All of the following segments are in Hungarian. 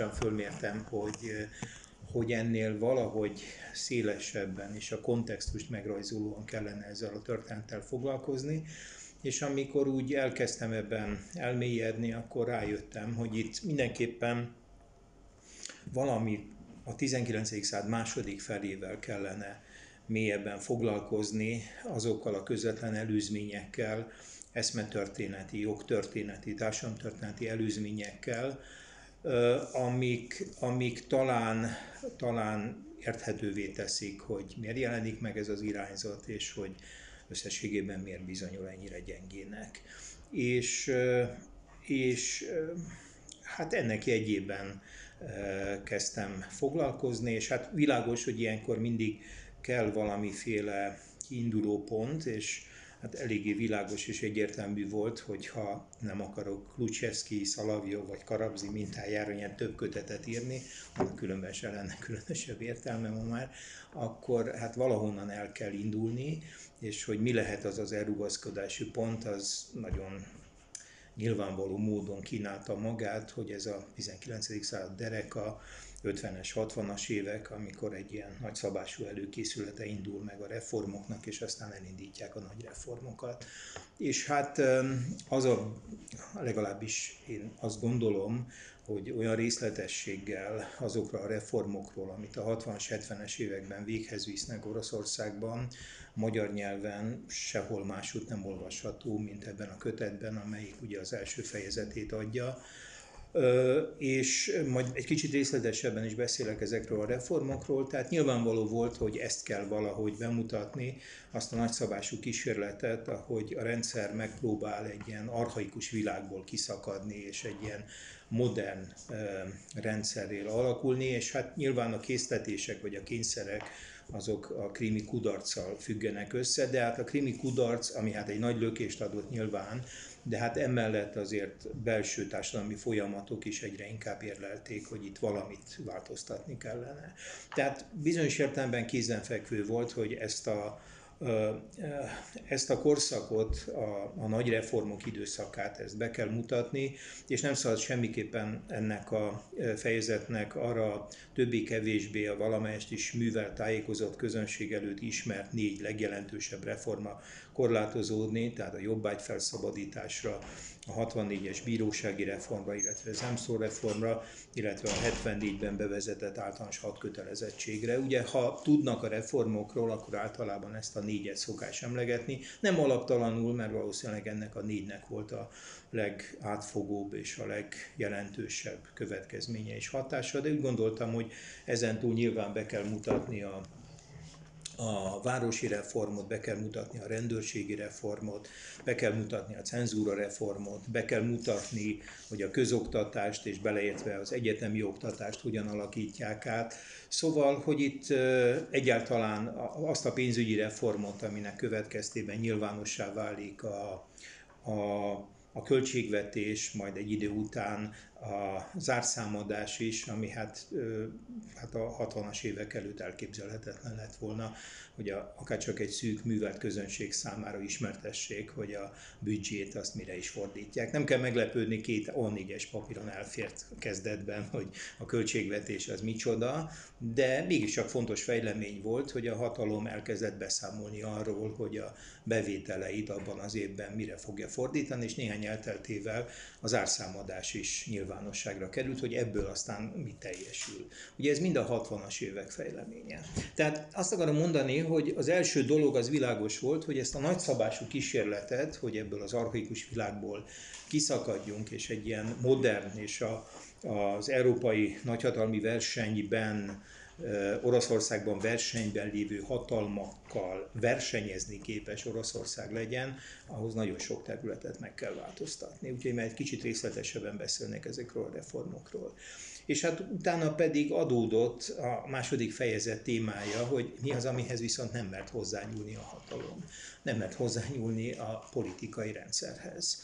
gyorsan fölmértem, hogy hogy ennél valahogy szélesebben és a kontextust megrajzolóan kellene ezzel a történettel foglalkozni. És amikor úgy elkezdtem ebben elmélyedni, akkor rájöttem, hogy itt mindenképpen valami a 19. század második felével kellene mélyebben foglalkozni azokkal a közvetlen előzményekkel, eszmetörténeti, jogtörténeti, társadalomtörténeti előzményekkel, amik, amik talán, talán érthetővé teszik, hogy miért jelenik meg ez az irányzat, és hogy összességében miért bizonyul ennyire gyengének. És, és hát ennek jegyében kezdtem foglalkozni, és hát világos, hogy ilyenkor mindig kell valamiféle kiinduló pont, és hát eléggé világos és egyértelmű volt, hogy ha nem akarok Klucsevszki, Szalavjó vagy Karabzi mintájára ilyen több kötetet írni, annak különben se lenne különösebb értelme ma már, akkor hát valahonnan el kell indulni, és hogy mi lehet az az elrugaszkodási pont, az nagyon nyilvánvaló módon kínálta magát, hogy ez a 19. század dereka, 50-es, 60-as évek, amikor egy ilyen nagyszabású előkészülete indul meg a reformoknak, és aztán elindítják a nagy reformokat. És hát az a, legalábbis én azt gondolom, hogy olyan részletességgel azokra a reformokról, amit a 60-as, 70-es években véghez visznek Oroszországban, magyar nyelven sehol másút nem olvasható, mint ebben a kötetben, amelyik ugye az első fejezetét adja és majd egy kicsit részletesebben is beszélek ezekről a reformokról, tehát nyilvánvaló volt, hogy ezt kell valahogy bemutatni, azt a nagyszabású kísérletet, ahogy a rendszer megpróbál egy ilyen arhaikus világból kiszakadni, és egy ilyen modern rendszerrel alakulni, és hát nyilván a késztetések vagy a kényszerek azok a krimi kudarccal függenek össze, de hát a krimi kudarc, ami hát egy nagy lökést adott nyilván, de hát emellett azért belső társadalmi folyamatok is egyre inkább érlelték, hogy itt valamit változtatni kellene. Tehát bizonyos értelemben kézenfekvő volt, hogy ezt a ezt a korszakot, a, a nagy reformok időszakát, ezt be kell mutatni, és nem szabad semmiképpen ennek a fejezetnek arra többé-kevésbé a valamelyest is művel tájékozott közönség előtt ismert négy legjelentősebb reforma korlátozódni, tehát a jobbágy felszabadításra, a 64-es bírósági reformra, illetve az EMSZO reformra, illetve a 74-ben bevezetett általános hadkötelezettségre. Ugye, ha tudnak a reformokról, akkor általában ezt a négyet szokás emlegetni. Nem alaptalanul, mert valószínűleg ennek a négynek volt a legátfogóbb és a legjelentősebb következménye és hatása, de úgy gondoltam, hogy ezentúl nyilván be kell mutatni a a városi reformot, be kell mutatni a rendőrségi reformot, be kell mutatni a cenzúra reformot, be kell mutatni, hogy a közoktatást és beleértve az egyetemi oktatást hogyan alakítják át. Szóval, hogy itt egyáltalán azt a pénzügyi reformot, aminek következtében nyilvánossá válik a, a a költségvetés, majd egy idő után a zárszámadás is, ami hát, hát a 60-as évek előtt elképzelhetetlen lett volna, hogy a, akár csak egy szűk művelt közönség számára ismertessék, hogy a büdzsét azt mire is fordítják. Nem kell meglepődni, két A4-es papíron elfért kezdetben, hogy a költségvetés az micsoda, de mégiscsak fontos fejlemény volt, hogy a hatalom elkezdett beszámolni arról, hogy a bevételeit abban az évben mire fogja fordítani, és néhány elteltével az árszámadás is nyilvánosságra került, hogy ebből aztán mi teljesül. Ugye ez mind a 60-as évek fejleménye. Tehát azt akarom mondani, hogy az első dolog az világos volt, hogy ezt a nagyszabású kísérletet, hogy ebből az archaikus világból kiszakadjunk, és egy ilyen modern és a, az európai nagyhatalmi versenyben Oroszországban versenyben lévő hatalmakkal versenyezni képes Oroszország legyen, ahhoz nagyon sok területet meg kell változtatni. Úgyhogy már egy kicsit részletesebben beszélnek ezekről a reformokról. És hát utána pedig adódott a második fejezet témája, hogy mi az, amihez viszont nem mert hozzányúlni a hatalom. Nem mert hozzányúlni a politikai rendszerhez.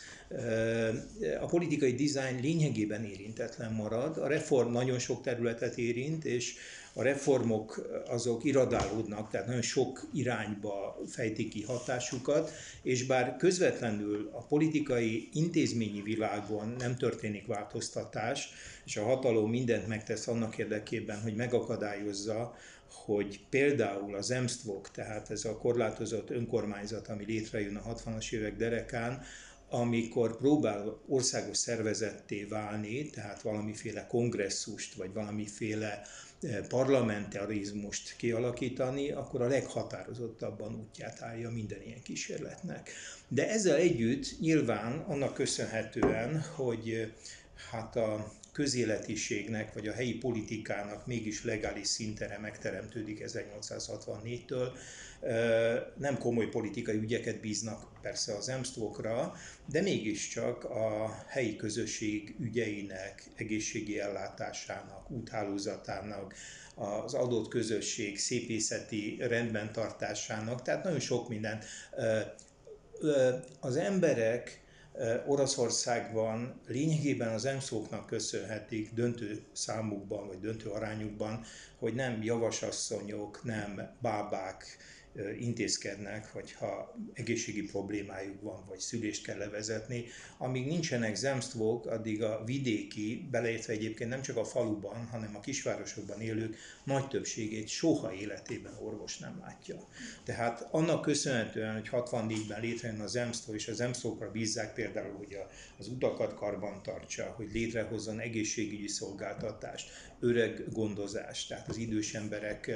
A politikai dizájn lényegében érintetlen marad, a reform nagyon sok területet érint, és a reformok azok iradálódnak, tehát nagyon sok irányba fejtik ki hatásukat, és bár közvetlenül a politikai intézményi világon nem történik változtatás, és a hatalom mindent megtesz annak érdekében, hogy megakadályozza, hogy például az EMSZTVOK, tehát ez a korlátozott önkormányzat, ami létrejön a 60-as évek derekán, amikor próbál országos szervezetté válni, tehát valamiféle kongresszust, vagy valamiféle parlamentarizmust kialakítani, akkor a leghatározottabban útját állja minden ilyen kísérletnek. De ezzel együtt nyilván annak köszönhetően, hogy eh, hát a közéletiségnek vagy a helyi politikának mégis legális szintere megteremtődik 1864-től. Nem komoly politikai ügyeket bíznak persze az emsztókra, de mégiscsak a helyi közösség ügyeinek, egészségi ellátásának, úthálózatának, az adott közösség szépészeti rendben tartásának, tehát nagyon sok mindent. Az emberek Oroszországban lényegében az emszóknak köszönhetik döntő számukban, vagy döntő arányukban, hogy nem javasasszonyok, nem bábák, intézkednek, hogyha egészségi problémájuk van, vagy szülést kell levezetni. Amíg nincsenek zemstvók, addig a vidéki, beleértve egyébként nem csak a faluban, hanem a kisvárosokban élők nagy többségét soha életében orvos nem látja. Tehát annak köszönhetően, hogy 64-ben létrejön az EMSZTO, és az EMSZTO-kra bízzák például, hogy az utakat karban tartsa, hogy létrehozzon egészségügyi szolgáltatást, öreg gondozás, tehát az idős emberek,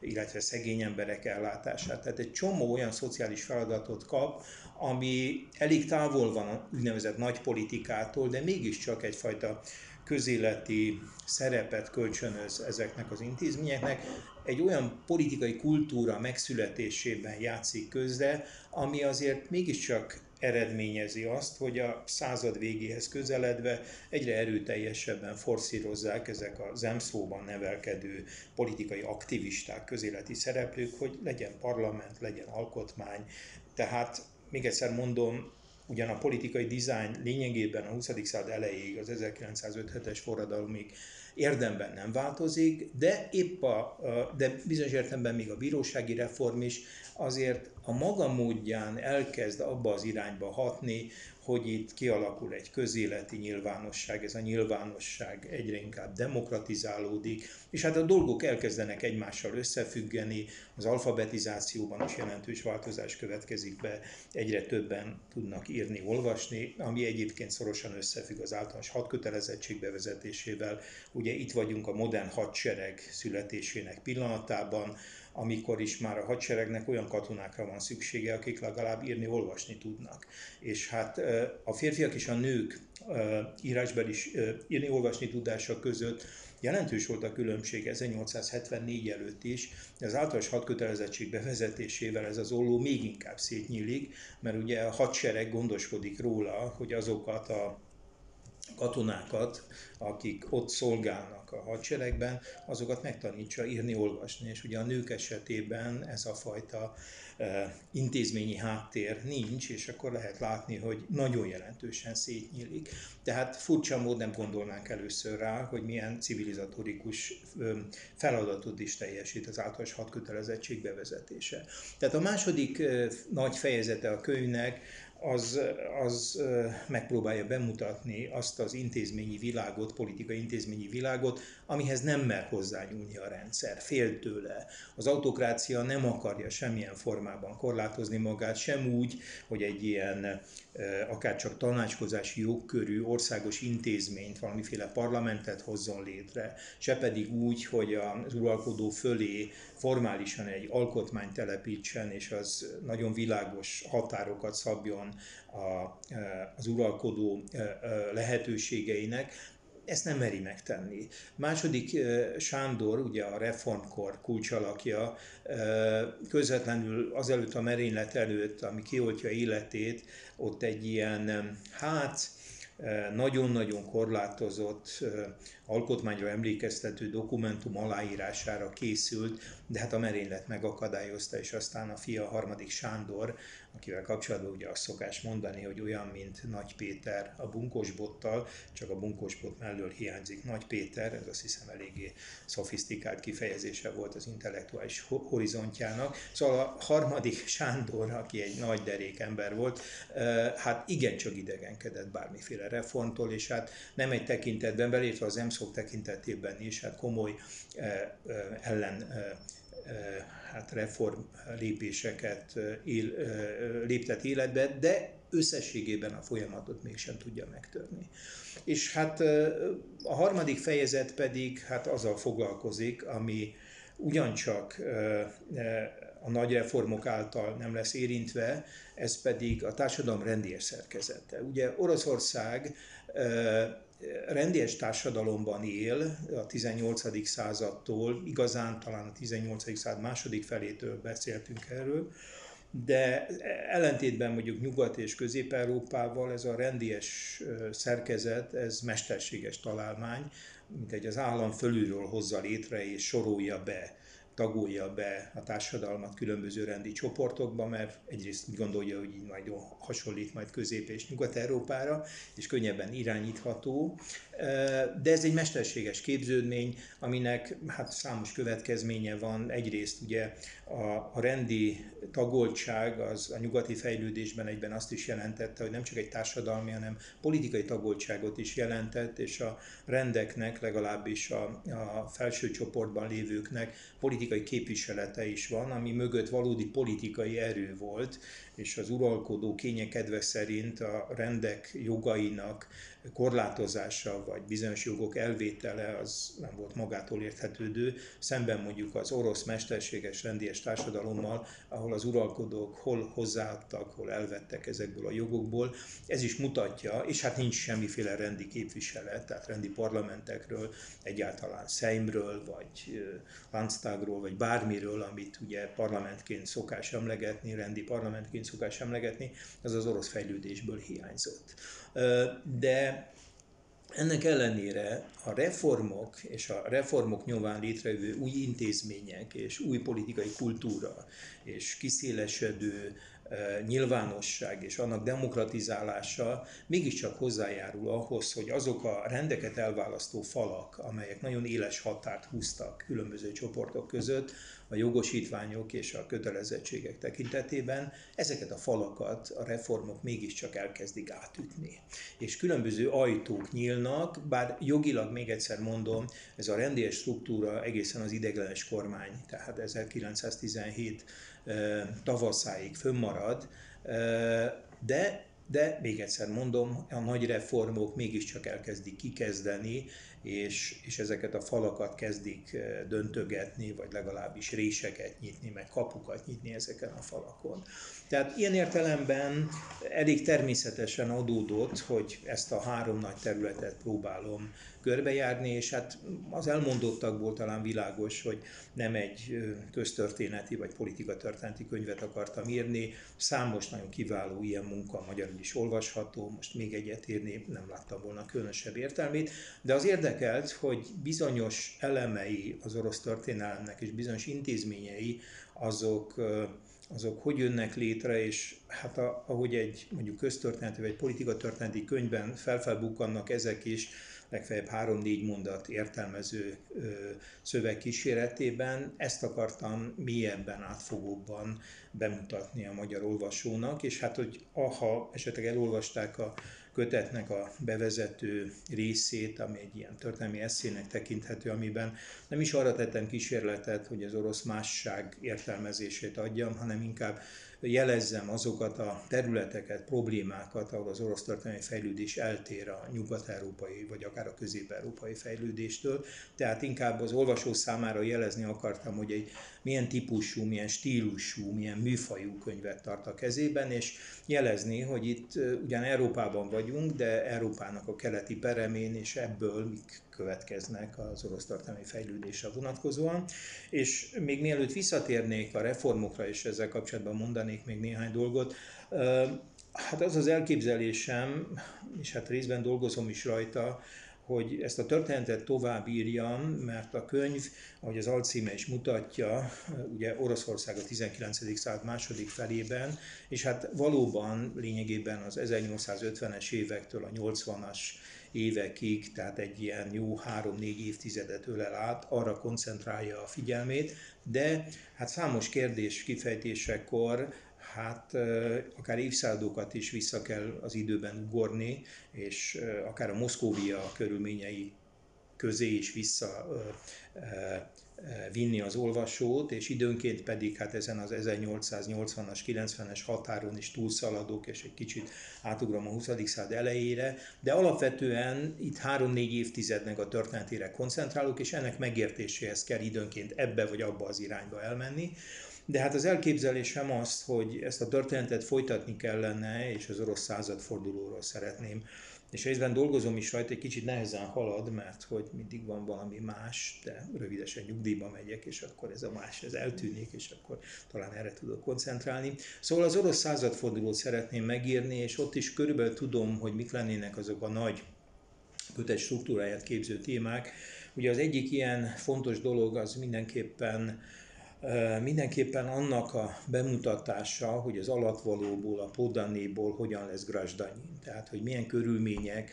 illetve szegény emberek ellátását. Tehát egy csomó olyan szociális feladatot kap, ami elég távol van a úgynevezett nagy politikától, de mégiscsak egyfajta közéleti szerepet kölcsönöz ezeknek az intézményeknek, egy olyan politikai kultúra megszületésében játszik közre, ami azért mégiscsak eredményezi azt, hogy a század végéhez közeledve egyre erőteljesebben forszírozzák ezek a zemszóban nevelkedő politikai aktivisták, közéleti szereplők, hogy legyen parlament, legyen alkotmány. Tehát még egyszer mondom, ugyan a politikai dizájn lényegében a 20. század elejéig, az 1957-es forradalomig érdemben nem változik, de épp a, de bizonyos értelemben még a bírósági reform is azért a maga módján elkezd abba az irányba hatni, hogy itt kialakul egy közéleti nyilvánosság, ez a nyilvánosság egyre inkább demokratizálódik, és hát a dolgok elkezdenek egymással összefüggeni, az alfabetizációban is jelentős változás következik be, egyre többen tudnak írni, olvasni, ami egyébként szorosan összefügg az általános hadkötelezettség bevezetésével. Ugye itt vagyunk a modern hadsereg születésének pillanatában, amikor is már a hadseregnek olyan katonákra van szüksége, akik legalább írni, olvasni tudnak. És hát a férfiak és a nők írásbeli írni, olvasni tudása között jelentős volt a különbség 1874 előtt is, de az általános hadkötelezettség bevezetésével ez az olló még inkább szétnyílik, mert ugye a hadsereg gondoskodik róla, hogy azokat a katonákat, akik ott szolgálnak a hadseregben, azokat megtanítsa írni, olvasni. És ugye a nők esetében ez a fajta e, intézményi háttér nincs, és akkor lehet látni, hogy nagyon jelentősen szétnyílik. Tehát furcsa mód nem gondolnánk először rá, hogy milyen civilizatorikus feladatot is teljesít az általános hadkötelezettség bevezetése. Tehát a második nagy fejezete a könyvnek az, az megpróbálja bemutatni azt az intézményi világot, politikai intézményi világot, amihez nem mer hozzányúlni a rendszer, fél tőle. Az autokrácia nem akarja semmilyen formában korlátozni magát, sem úgy, hogy egy ilyen akár csak tanácskozási jogkörű országos intézményt, valamiféle parlamentet hozzon létre, se pedig úgy, hogy az uralkodó fölé formálisan egy alkotmányt telepítsen, és az nagyon világos határokat szabjon a, az uralkodó lehetőségeinek, ezt nem meri megtenni. Második Sándor, ugye a reformkor kulcsalakja, közvetlenül azelőtt a merénylet előtt, ami kioltja életét, ott egy ilyen, hát nagyon-nagyon korlátozott alkotmányra emlékeztető dokumentum aláírására készült, de hát a merénylet megakadályozta, és aztán a fia, a harmadik Sándor, akivel kapcsolatban ugye azt szokás mondani, hogy olyan, mint Nagy Péter a bunkosbottal, csak a bunkosbot mellől hiányzik Nagy Péter, ez azt hiszem eléggé szofisztikált kifejezése volt az intellektuális horizontjának. Szóval a harmadik Sándor, aki egy nagy derék ember volt, hát igencsak idegenkedett bármiféle reformtól, és hát nem egy tekintetben, belépve az EMSZOK tekintetében is, hát komoly ellen hát reform lépéseket él, léptet életbe, de összességében a folyamatot mégsem tudja megtörni. És hát a harmadik fejezet pedig hát azzal foglalkozik, ami ugyancsak a nagy reformok által nem lesz érintve, ez pedig a társadalom rendies szerkezete. Ugye Oroszország rendies társadalomban él a 18. századtól, igazán talán a 18. század második felétől beszéltünk erről, de ellentétben mondjuk Nyugat- és Közép-Európával ez a rendies szerkezet, ez mesterséges találmány, mint egy az állam fölülről hozza létre és sorolja be tagolja be a társadalmat különböző rendi csoportokba, mert egyrészt gondolja, hogy így majd hasonlít majd Közép- és Nyugat-Európára, és könnyebben irányítható. De ez egy mesterséges képződmény, aminek hát számos következménye van. Egyrészt ugye a, a rendi tagoltság az a nyugati fejlődésben egyben azt is jelentette, hogy nem csak egy társadalmi, hanem politikai tagoltságot is jelentett, és a rendeknek, legalábbis a, a felső csoportban lévőknek politikai képviselete is van, ami mögött valódi politikai erő volt, és az uralkodó kényekedve szerint a rendek jogainak korlátozása vagy bizonyos jogok elvétele az nem volt magától érthetődő, szemben mondjuk az orosz mesterséges rendies társadalommal, ahol az uralkodók hol hozzáadtak, hol elvettek ezekből a jogokból. Ez is mutatja, és hát nincs semmiféle rendi képviselet, tehát rendi parlamentekről, egyáltalán Szeimről, vagy Landtagról, vagy bármiről, amit ugye parlamentként szokás emlegetni, rendi parlamentként szokás emlegetni, az az orosz fejlődésből hiányzott. De ennek ellenére a reformok és a reformok nyomán létrejövő új intézmények és új politikai kultúra és kiszélesedő nyilvánosság és annak demokratizálása mégiscsak hozzájárul ahhoz, hogy azok a rendeket elválasztó falak, amelyek nagyon éles határt húztak különböző csoportok között, a jogosítványok és a kötelezettségek tekintetében, ezeket a falakat a reformok mégiscsak elkezdik átütni. És különböző ajtók nyílnak, bár jogilag még egyszer mondom, ez a rendies struktúra egészen az ideglenes kormány, tehát 1917 tavaszáig fönnmarad, de de még egyszer mondom, a nagy reformok mégiscsak elkezdik kikezdeni, és, és ezeket a falakat kezdik döntögetni, vagy legalábbis réseket nyitni, meg kapukat nyitni ezeken a falakon. Tehát ilyen értelemben elég természetesen adódott, hogy ezt a három nagy területet próbálom körbejárni, és hát az elmondottakból talán világos, hogy nem egy köztörténeti vagy politikatörténeti könyvet akartam írni. Számos nagyon kiváló ilyen munka magyarul is olvasható, most még egyet írni nem láttam volna különösebb értelmét, de az érdekelt, hogy bizonyos elemei az orosz történelemnek és bizonyos intézményei azok azok hogy jönnek létre, és hát a, ahogy egy mondjuk köztörténeti vagy politikatörténeti könyvben felfelbukkannak ezek is, legfeljebb három-négy mondat értelmező ö, szöveg kíséretében. Ezt akartam mélyebben, átfogóbban bemutatni a magyar olvasónak, és hát, hogy ha esetleg elolvasták a kötetnek a bevezető részét, ami egy ilyen történelmi eszének tekinthető, amiben nem is arra tettem kísérletet, hogy az orosz másság értelmezését adjam, hanem inkább jelezzem azokat a területeket, problémákat, ahol az orosz történelmi fejlődés eltér a nyugat-európai vagy akár a közép-európai fejlődéstől. Tehát inkább az olvasó számára jelezni akartam, hogy egy milyen típusú, milyen stílusú, milyen műfajú könyvet tart a kezében, és jelezni, hogy itt ugyan Európában vagyunk, de Európának a keleti peremén, és ebből mik következnek az orosz tartalmi fejlődésre vonatkozóan. És még mielőtt visszatérnék a reformokra, és ezzel kapcsolatban mondanék még néhány dolgot, hát az az elképzelésem, és hát részben dolgozom is rajta, hogy ezt a történetet tovább írjam, mert a könyv, ahogy az alcíme is mutatja, ugye Oroszország a 19. század második felében, és hát valóban lényegében az 1850-es évektől a 80-as évekig, tehát egy ilyen jó három-négy évtizedet ölel át, arra koncentrálja a figyelmét, de hát számos kérdés kifejtésekor hát akár évszázadokat is vissza kell az időben ugorni, és akár a Moszkóvia körülményei közé is vissza vinni az olvasót, és időnként pedig hát ezen az 1880-as, 90-es határon is túlszaladok, és egy kicsit átugrom a 20. század elejére, de alapvetően itt három-négy évtizednek a történetére koncentrálok, és ennek megértéséhez kell időnként ebbe vagy abba az irányba elmenni. De hát az elképzelésem az, hogy ezt a történetet folytatni kellene, és az orosz századfordulóról szeretném és részben dolgozom is rajta, egy kicsit nehezen halad, mert hogy mindig van valami más, de rövidesen nyugdíjba megyek, és akkor ez a más, ez eltűnik, és akkor talán erre tudok koncentrálni. Szóval az orosz századfordulót szeretném megírni, és ott is körülbelül tudom, hogy mik lennének azok a nagy kötet struktúráját képző témák. Ugye az egyik ilyen fontos dolog az mindenképpen mindenképpen annak a bemutatása, hogy az alatvalóból, a podanéból hogyan lesz Grasdanyin. Tehát, hogy milyen körülmények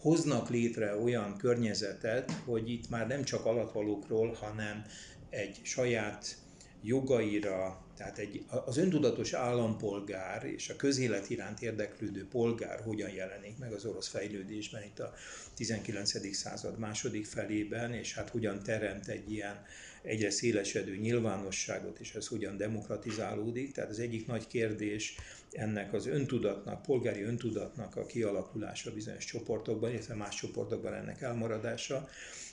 hoznak létre olyan környezetet, hogy itt már nem csak alatvalókról, hanem egy saját jogaira, tehát egy, az öntudatos állampolgár és a közélet iránt érdeklődő polgár hogyan jelenik meg az orosz fejlődésben itt a 19. század második felében, és hát hogyan teremt egy ilyen egyre szélesedő nyilvánosságot, és ez hogyan demokratizálódik. Tehát az egyik nagy kérdés ennek az öntudatnak, polgári öntudatnak a kialakulása bizonyos csoportokban, illetve más csoportokban ennek elmaradása.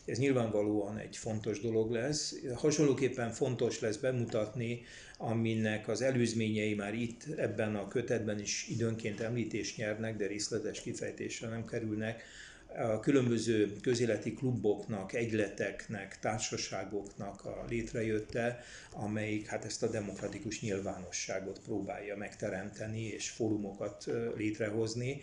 Ez nyilvánvalóan egy fontos dolog lesz. Hasonlóképpen fontos lesz bemutatni, aminek az előzményei már itt ebben a kötetben is időnként említést nyernek, de részletes kifejtésre nem kerülnek, a különböző közéleti kluboknak, egyleteknek, társaságoknak a létrejötte, amelyik hát ezt a demokratikus nyilvánosságot próbálja megteremteni és fórumokat létrehozni,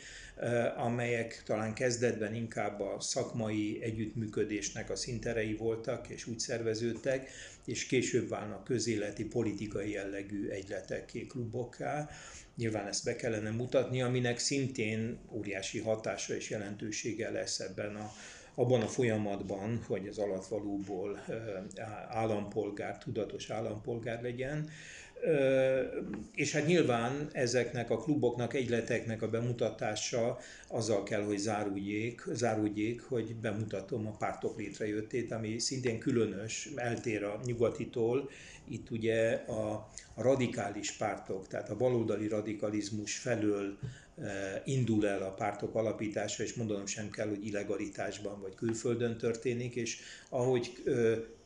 amelyek talán kezdetben inkább a szakmai együttműködésnek a szinterei voltak és úgy szerveződtek, és később válnak közéleti, politikai jellegű egyletekké, klubokká, Nyilván ezt be kellene mutatni, aminek szintén óriási hatása és jelentősége lesz ebben a, abban a folyamatban, hogy az alatvalóból állampolgár, tudatos állampolgár legyen. És hát nyilván ezeknek a kluboknak, egyleteknek a bemutatása azzal kell, hogy záruljék, záruljék, hogy bemutatom a pártok létrejöttét, ami szintén különös, eltér a nyugatitól. Itt ugye a radikális pártok, tehát a baloldali radikalizmus felől eh, indul el a pártok alapítása, és mondanom sem kell, hogy illegalitásban vagy külföldön történik, és ahogy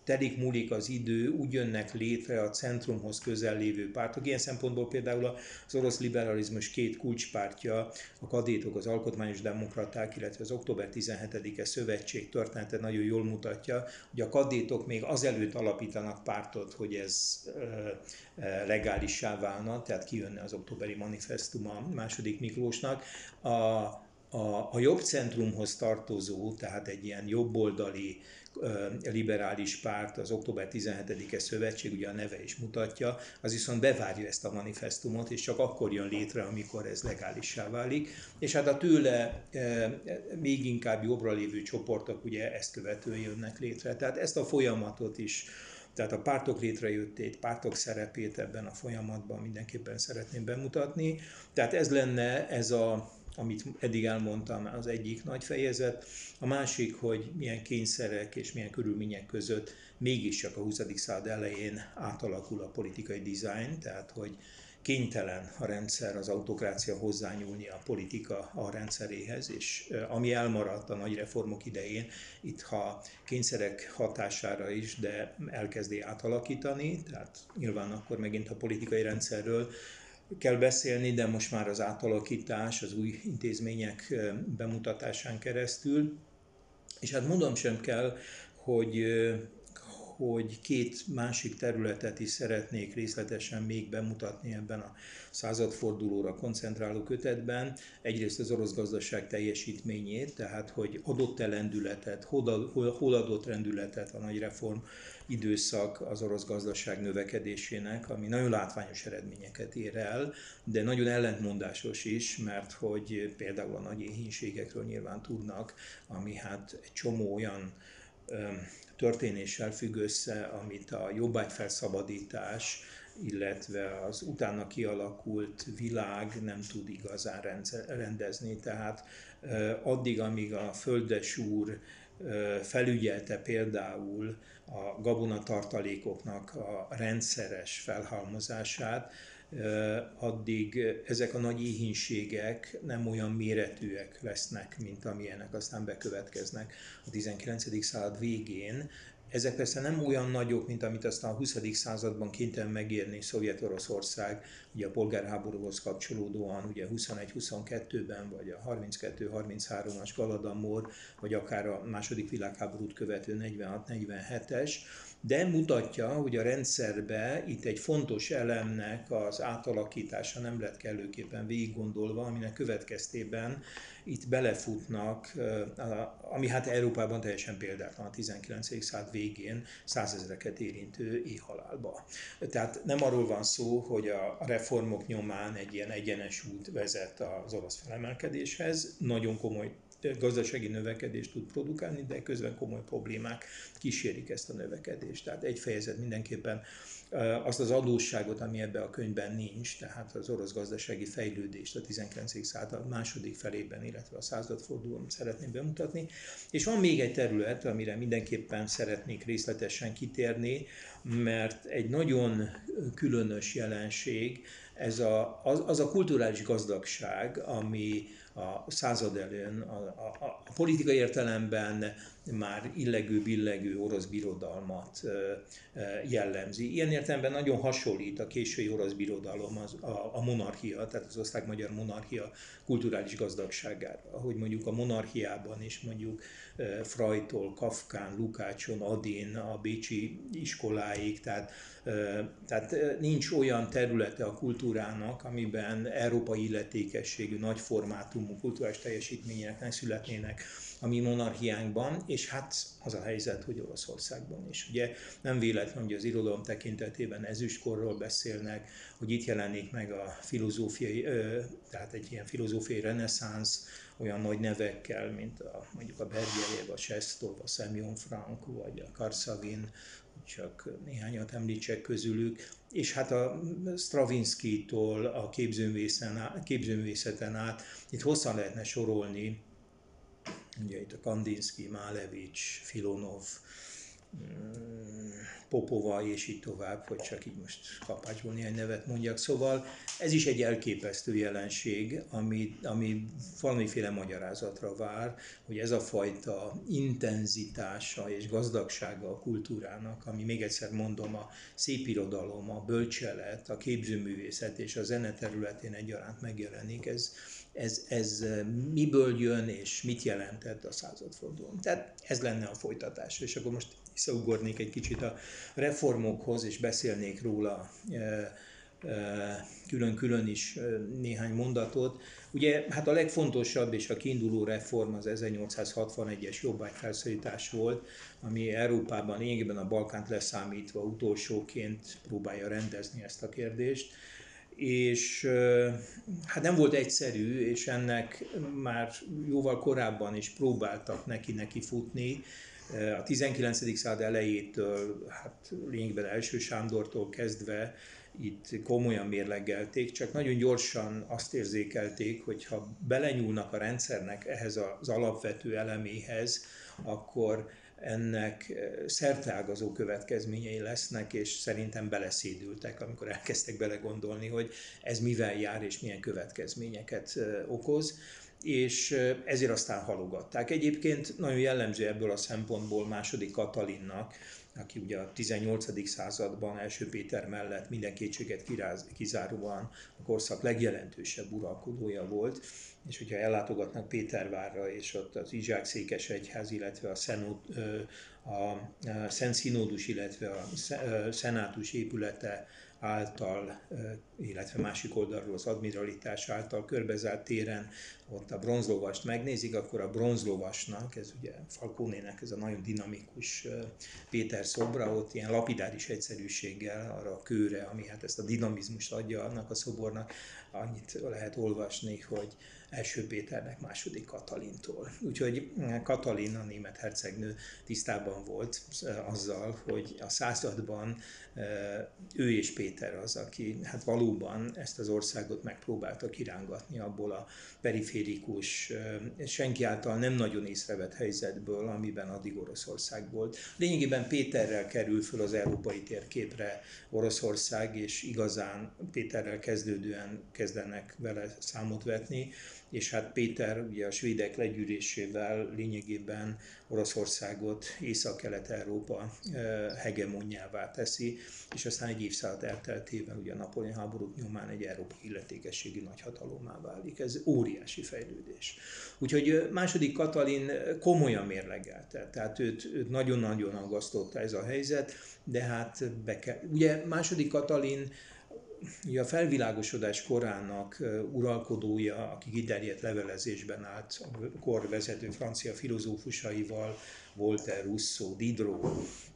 telik múlik az idő, úgy jönnek létre a centrumhoz közel lévő pártok. Ilyen szempontból például az orosz liberalizmus két kulcspártja, a kadétok, az alkotmányos demokraták, illetve az október 17-e szövetség története nagyon jól mutatja, hogy a kadétok még azelőtt alapítanak pártot, hogy ez legálissá válna, tehát kijönne az októberi manifestum a második Miklósnak. A, a, a jobb centrumhoz tartozó, tehát egy ilyen jobboldali liberális párt, az október 17-e szövetség, ugye a neve is mutatja, az viszont bevárja ezt a manifestumot, és csak akkor jön létre, amikor ez legálissá válik. És hát a tőle még inkább jobbra lévő csoportok ugye ezt követően jönnek létre. Tehát ezt a folyamatot is tehát a pártok létrejöttét, pártok szerepét ebben a folyamatban mindenképpen szeretném bemutatni. Tehát ez lenne ez a amit eddig elmondtam, az egyik nagy fejezet. A másik, hogy milyen kényszerek és milyen körülmények között mégiscsak a 20. század elején átalakul a politikai design, tehát hogy kénytelen a rendszer, az autokrácia hozzányúlni a politika a rendszeréhez, és ami elmaradt a nagy reformok idején, itt ha kényszerek hatására is, de elkezdi átalakítani, tehát nyilván akkor megint a politikai rendszerről kell beszélni, de most már az átalakítás, az új intézmények bemutatásán keresztül. És hát mondom sem kell, hogy hogy két másik területet is szeretnék részletesen még bemutatni ebben a századfordulóra koncentráló kötetben. Egyrészt az orosz gazdaság teljesítményét, tehát hogy adott-e lendületet, hol adott rendületet a nagy reform időszak az orosz gazdaság növekedésének, ami nagyon látványos eredményeket ér el, de nagyon ellentmondásos is, mert hogy például a nagy éhínségekről nyilván tudnak, ami hát egy csomó olyan történéssel függ össze, amit a jobbágyfelszabadítás, illetve az utána kialakult világ nem tud igazán rendezni. Tehát addig, amíg a Földes úr felügyelte például a gabonatartalékoknak a rendszeres felhalmozását, addig ezek a nagy éhínségek nem olyan méretűek lesznek, mint amilyenek aztán bekövetkeznek a 19. század végén, ezek persze nem olyan nagyok, mint amit aztán a 20. században kénytelen megérni Szovjet-Oroszország, ugye a polgárháborúhoz kapcsolódóan, ugye 21-22-ben, vagy a 32-33-as Galadomor, vagy akár a második világháborút követő 46-47-es, de mutatja, hogy a rendszerbe itt egy fontos elemnek az átalakítása nem lett kellőképpen végig gondolva, aminek következtében itt belefutnak, ami hát Európában teljesen példátlan a 19. század végén százezreket érintő éjhalálba. Tehát nem arról van szó, hogy a reformok nyomán egy ilyen egyenes út vezet az orosz felemelkedéshez, nagyon komoly gazdasági növekedést tud produkálni, de közben komoly problémák kísérik ezt a növekedést. Tehát egy fejezet mindenképpen azt az adósságot, ami ebben a könyvben nincs, tehát az orosz gazdasági fejlődést a 19. század második felében, illetve a századfordulón szeretném bemutatni. És van még egy terület, amire mindenképpen szeretnék részletesen kitérni, mert egy nagyon különös jelenség, ez a, az, az a kulturális gazdagság, ami a század előn a, a, a politikai értelemben már illegő-billegő orosz birodalmat jellemzi. Ilyen értelemben nagyon hasonlít a késői orosz birodalom az, a, a monarchia, tehát az osztrák-magyar monarchia kulturális gazdagságára. Ahogy mondjuk a monarchiában is mondjuk Frajtól, Kafkán, Lukácson, Adin, a bécsi iskoláig, tehát, tehát nincs olyan területe a kultúrának, amiben európai illetékességű, nagy formátumú kulturális teljesítmények ne születnének a mi monarchiánkban, és hát az a helyzet, hogy Oroszországban is. Ugye nem véletlen, hogy az irodalom tekintetében ezüstkorról beszélnek, hogy itt jelenik meg a filozófiai, tehát egy ilyen filozófiai reneszánsz, olyan nagy nevekkel, mint a, mondjuk a Bergyejev, a Sestov, a Semyon Frank, vagy a Karsavin, csak néhányat említsek közülük, és hát a Stravinsky-tól a képzőművészeten át, itt hosszan lehetne sorolni ugye itt a Kandinsky, Málevics, Filonov, Popova és így tovább, hogy csak így most kapácsból néhány nevet mondjak. Szóval ez is egy elképesztő jelenség, ami, ami valamiféle magyarázatra vár, hogy ez a fajta intenzitása és gazdagsága a kultúrának, ami még egyszer mondom, a szépirodalom, a bölcselet, a képzőművészet és a zene területén egyaránt megjelenik, ez, ez, ez miből jön és mit jelentett a századfordulón. Tehát ez lenne a folytatás. És akkor most visszaugornék egy kicsit a reformokhoz, és beszélnék róla külön-külön is néhány mondatot. Ugye hát a legfontosabb és a kiinduló reform az 1861-es jobbágyfelszólítás volt, ami Európában, lényegében a Balkánt leszámítva utolsóként próbálja rendezni ezt a kérdést és hát nem volt egyszerű, és ennek már jóval korábban is próbáltak neki-neki futni. A 19. század elejétől, hát lényegben első Sándortól kezdve itt komolyan mérlegelték, csak nagyon gyorsan azt érzékelték, hogy ha belenyúlnak a rendszernek ehhez az alapvető eleméhez, akkor ennek eh, szerteágazó következményei lesznek, és szerintem beleszédültek, amikor elkezdtek belegondolni, hogy ez mivel jár és milyen következményeket eh, okoz és ezért aztán halogatták. Egyébként nagyon jellemző ebből a szempontból második Katalinnak, aki ugye a 18. században első Péter mellett minden kétséget kizáróan a korszak legjelentősebb uralkodója volt, és hogyha ellátogatnak Pétervárra, és ott az Izsák Székes Egyház, illetve a, Szenó, a Szent Színódus, illetve a Szenátus épülete által, illetve másik oldalról az admiralitás által körbezárt téren ott a bronzlovast megnézik, akkor a bronzlovasnak, ez ugye Falcónének ez a nagyon dinamikus Péter szobra, ott ilyen lapidáris egyszerűséggel arra a kőre, ami hát ezt a dinamizmust adja annak a szobornak, annyit lehet olvasni, hogy első Péternek, második Katalintól. Úgyhogy Katalin, a német hercegnő tisztában volt azzal, hogy a században ő és Péter az, aki hát valóban ezt az országot megpróbálta kirángatni abból a periférikus, senki által nem nagyon észrevett helyzetből, amiben addig Oroszország volt. Lényegében Péterrel kerül föl az európai térképre Oroszország, és igazán Péterrel kezdődően kezdenek vele számot vetni és hát Péter ugye a svédek legyűrésével lényegében Oroszországot Észak-Kelet-Európa hegemonjává teszi, és aztán egy évszázad elteltével ugye a Napoleon háborúk nyomán egy európai illetékességi nagyhatalommá válik. Ez óriási fejlődés. Úgyhogy második Katalin komolyan mérlegelte, tehát őt, őt nagyon-nagyon aggasztotta ez a helyzet, de hát be kell. Ugye második Katalin a felvilágosodás korának uralkodója, aki kiterjedt levelezésben állt a kor vezető francia filozófusaival, Voltaire, Rousseau, Diderot,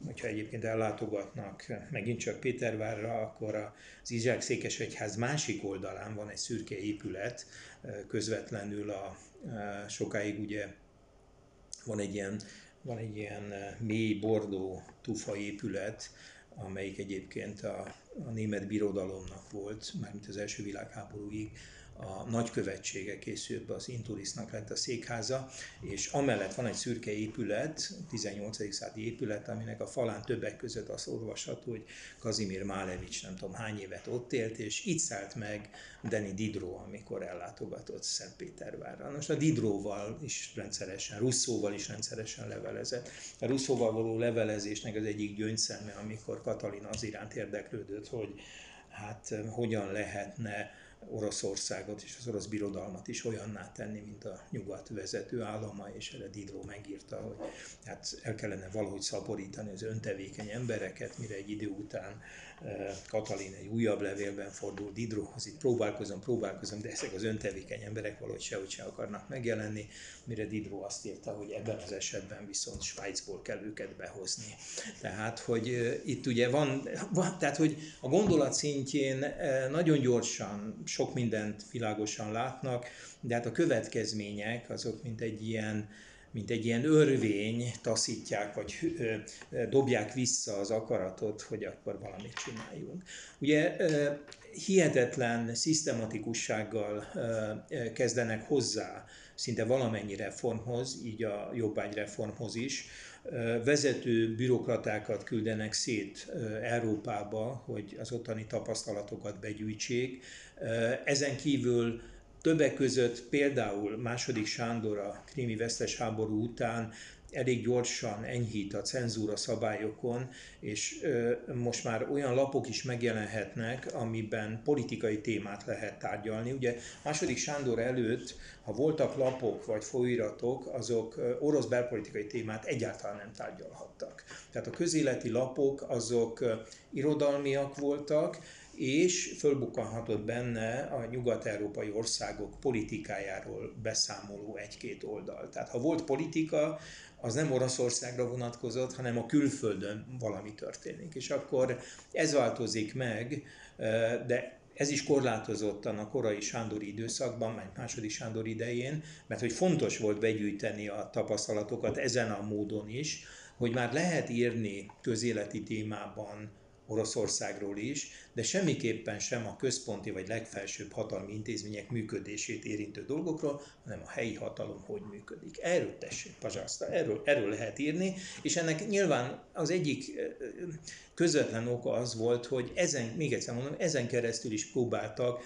hogyha egyébként ellátogatnak megint csak Pétervárra, akkor az Izsák Székesegyház másik oldalán van egy szürke épület, közvetlenül a sokáig ugye van egy ilyen, van egy ilyen mély bordó tufa épület, amelyik egyébként a, a német birodalomnak volt, mármint az első világháborúig, a nagykövetsége készült be, az Inturisnak lett a székháza, és amellett van egy szürke épület, 18. századi épület, aminek a falán többek között azt olvasható, hogy Kazimir Málevics nem tudom hány évet ott élt, és itt szállt meg Deni Didro, amikor ellátogatott Szentpétervárra. Most a Didróval is rendszeresen, Russzóval is rendszeresen levelezett. A Russzóval való levelezésnek az egyik gyöngyszeme, amikor Katalin az iránt érdeklődött, hogy hát hogyan lehetne Oroszországot és az orosz birodalmat is olyanná tenni, mint a nyugat vezető állama, és erre Diderot megírta, hogy hát el kellene valahogy szaporítani az öntevékeny embereket, mire egy idő után Katalin egy újabb levélben fordul Didróhoz, itt próbálkozom, próbálkozom, de ezek az öntevékeny emberek valahogy sehogy se akarnak megjelenni, mire Diderot azt írta, hogy ebben az esetben viszont Svájcból kell őket behozni. Tehát, hogy itt ugye van, van tehát, hogy a gondolat szintjén nagyon gyorsan sok mindent világosan látnak, de hát a következmények azok mint egy ilyen, mint egy ilyen örvény taszítják, vagy dobják vissza az akaratot, hogy akkor valamit csináljunk. Ugye hihetetlen szisztematikussággal kezdenek hozzá szinte valamennyi reformhoz, így a jobbágyreformhoz is, vezető bürokratákat küldenek szét Európába, hogy az ottani tapasztalatokat begyűjtsék. Ezen kívül Többek között például második Sándor a krimi vesztes háború után elég gyorsan enyhít a cenzúra szabályokon, és most már olyan lapok is megjelenhetnek, amiben politikai témát lehet tárgyalni. Ugye második Sándor előtt, ha voltak lapok vagy folyiratok, azok orosz belpolitikai témát egyáltalán nem tárgyalhattak. Tehát a közéleti lapok azok irodalmiak voltak, és fölbukkanhatott benne a nyugat-európai országok politikájáról beszámoló egy-két oldal. Tehát ha volt politika, az nem Oroszországra vonatkozott, hanem a külföldön valami történik. És akkor ez változik meg, de ez is korlátozottan a korai Sándori időszakban, vagy második Sándor idején, mert hogy fontos volt begyűjteni a tapasztalatokat ezen a módon is, hogy már lehet írni közéleti témában Oroszországról is, de semmiképpen sem a központi vagy legfelsőbb hatalmi intézmények működését érintő dolgokról, hanem a helyi hatalom hogy működik. Erről tessék, Pazsászta, erről, erről lehet írni, és ennek nyilván az egyik közvetlen oka az volt, hogy ezen, még egyszer mondom, ezen keresztül is próbáltak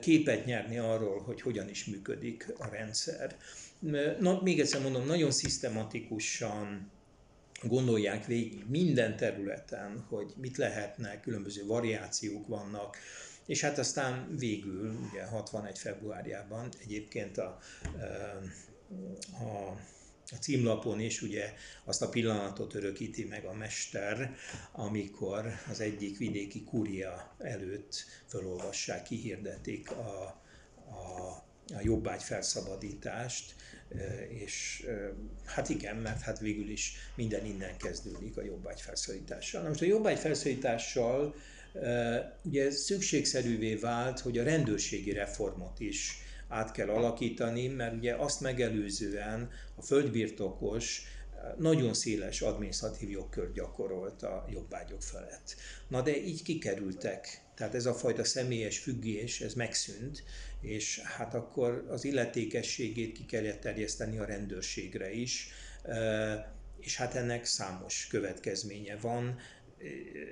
képet nyerni arról, hogy hogyan is működik a rendszer. Na, még egyszer mondom, nagyon szisztematikusan gondolják végig minden területen, hogy mit lehetne, különböző variációk vannak, és hát aztán végül, ugye 61. februárjában egyébként a, a a címlapon is ugye azt a pillanatot örökíti meg a mester, amikor az egyik vidéki kuria előtt felolvassák, kihirdetik a, a, a jobbágy felszabadítást, és hát igen, mert hát végül is minden innen kezdődik a jobbágy felszabadítással. Na most a jobbágy felszabadítással ugye szükségszerűvé vált, hogy a rendőrségi reformot is át kell alakítani, mert ugye azt megelőzően a földbirtokos nagyon széles adminisztratív jogkör gyakorolt a jobbágyok felett. Na de így kikerültek. Tehát ez a fajta személyes függés, ez megszűnt, és hát akkor az illetékességét ki kellett terjeszteni a rendőrségre is, és hát ennek számos következménye van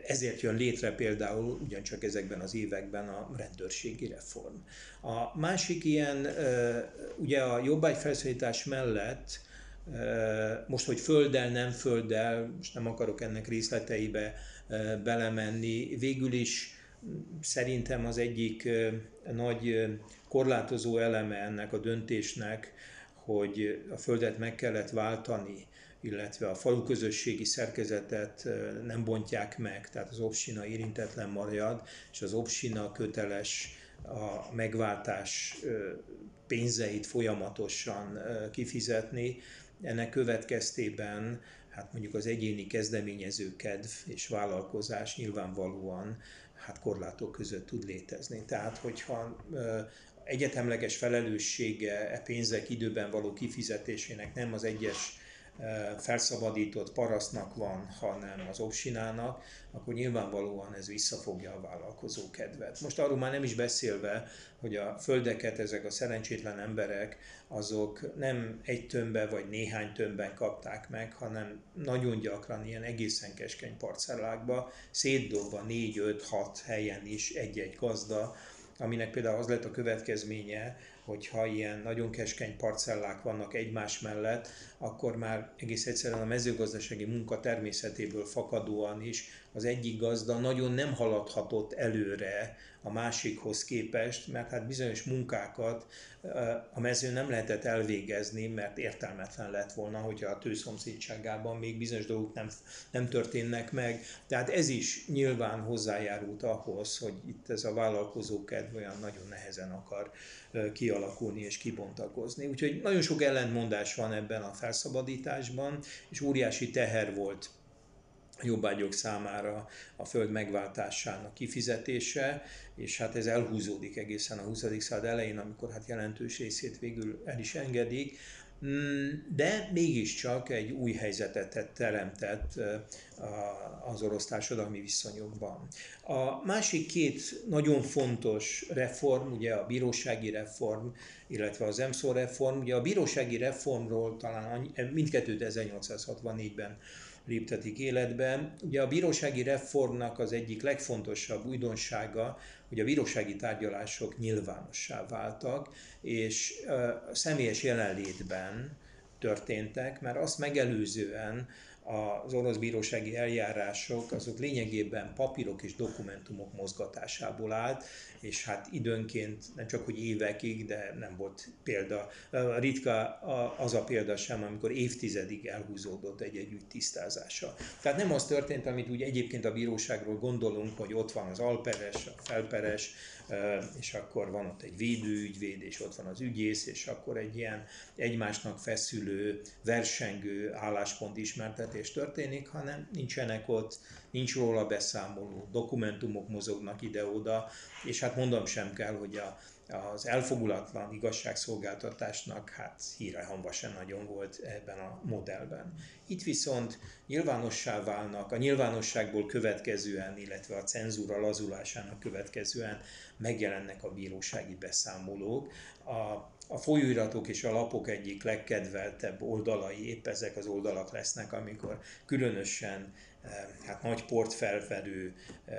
ezért jön létre például ugyancsak ezekben az években a rendőrségi reform. A másik ilyen, ugye a jobbágyfelszólítás mellett, most, hogy földdel, nem földdel, most nem akarok ennek részleteibe belemenni, végül is szerintem az egyik nagy korlátozó eleme ennek a döntésnek, hogy a földet meg kellett váltani illetve a falu közösségi szerkezetet nem bontják meg, tehát az obsina érintetlen marad, és az obsina köteles a megváltás pénzeit folyamatosan kifizetni. Ennek következtében hát mondjuk az egyéni kezdeményező kedv és vállalkozás nyilvánvalóan hát korlátok között tud létezni. Tehát, hogyha egyetemleges felelőssége e pénzek időben való kifizetésének nem az egyes felszabadított parasztnak van, hanem az obsinának, akkor nyilvánvalóan ez visszafogja a vállalkozó kedvet. Most arról már nem is beszélve, hogy a földeket ezek a szerencsétlen emberek, azok nem egy tömbbe vagy néhány tömbben kapták meg, hanem nagyon gyakran ilyen egészen keskeny parcellákba, szétdobva négy, öt, hat helyen is egy-egy gazda, aminek például az lett a következménye, hogyha ilyen nagyon keskeny parcellák vannak egymás mellett, akkor már egész egyszerűen a mezőgazdasági munka természetéből fakadóan is az egyik gazda nagyon nem haladhatott előre a másikhoz képest, mert hát bizonyos munkákat a mezőn nem lehetett elvégezni, mert értelmetlen lett volna, hogyha a tőszomszédságában még bizonyos dolgok nem, nem történnek meg. Tehát ez is nyilván hozzájárult ahhoz, hogy itt ez a vállalkozókedv olyan nagyon nehezen akar kialakulni és kibontakozni. Úgyhogy nagyon sok ellentmondás van ebben a felszabadításban, és óriási teher volt jobbágyok számára a föld megváltásának kifizetése, és hát ez elhúzódik egészen a 20. század elején, amikor hát jelentős részét végül el is engedik, de mégiscsak egy új helyzetet teremtett az orosz társadalmi viszonyokban. A másik két nagyon fontos reform, ugye a bírósági reform, illetve az EMSZO reform, ugye a bírósági reformról talán mindkettőt 1864-ben léptetik életbe. Ugye a bírósági reformnak az egyik legfontosabb újdonsága, hogy a bírósági tárgyalások nyilvánossá váltak, és személyes jelenlétben történtek, mert azt megelőzően az orosz bírósági eljárások azok lényegében papírok és dokumentumok mozgatásából állt, és hát időnként nem csak hogy évekig, de nem volt példa. Ritka az a példa sem, amikor évtizedig elhúzódott egy-egy ügy tisztázása. Tehát nem az történt, amit úgy egyébként a bíróságról gondolunk, hogy ott van az alperes, a felperes, és akkor van ott egy védőügyvéd, és ott van az ügyész, és akkor egy ilyen egymásnak feszülő, versengő álláspont ismertetés történik, hanem nincsenek ott, nincs róla beszámoló, dokumentumok mozognak ide-oda, és hát mondom sem kell, hogy a, az elfogulatlan igazságszolgáltatásnak hát híre hamba sem nagyon volt ebben a modellben. Itt viszont nyilvánossá válnak, a nyilvánosságból következően, illetve a cenzúra lazulásának következően megjelennek a bírósági beszámolók. A, a folyóiratok és a lapok egyik legkedveltebb oldalai épp ezek az oldalak lesznek, amikor különösen hát nagy port felfedő eh,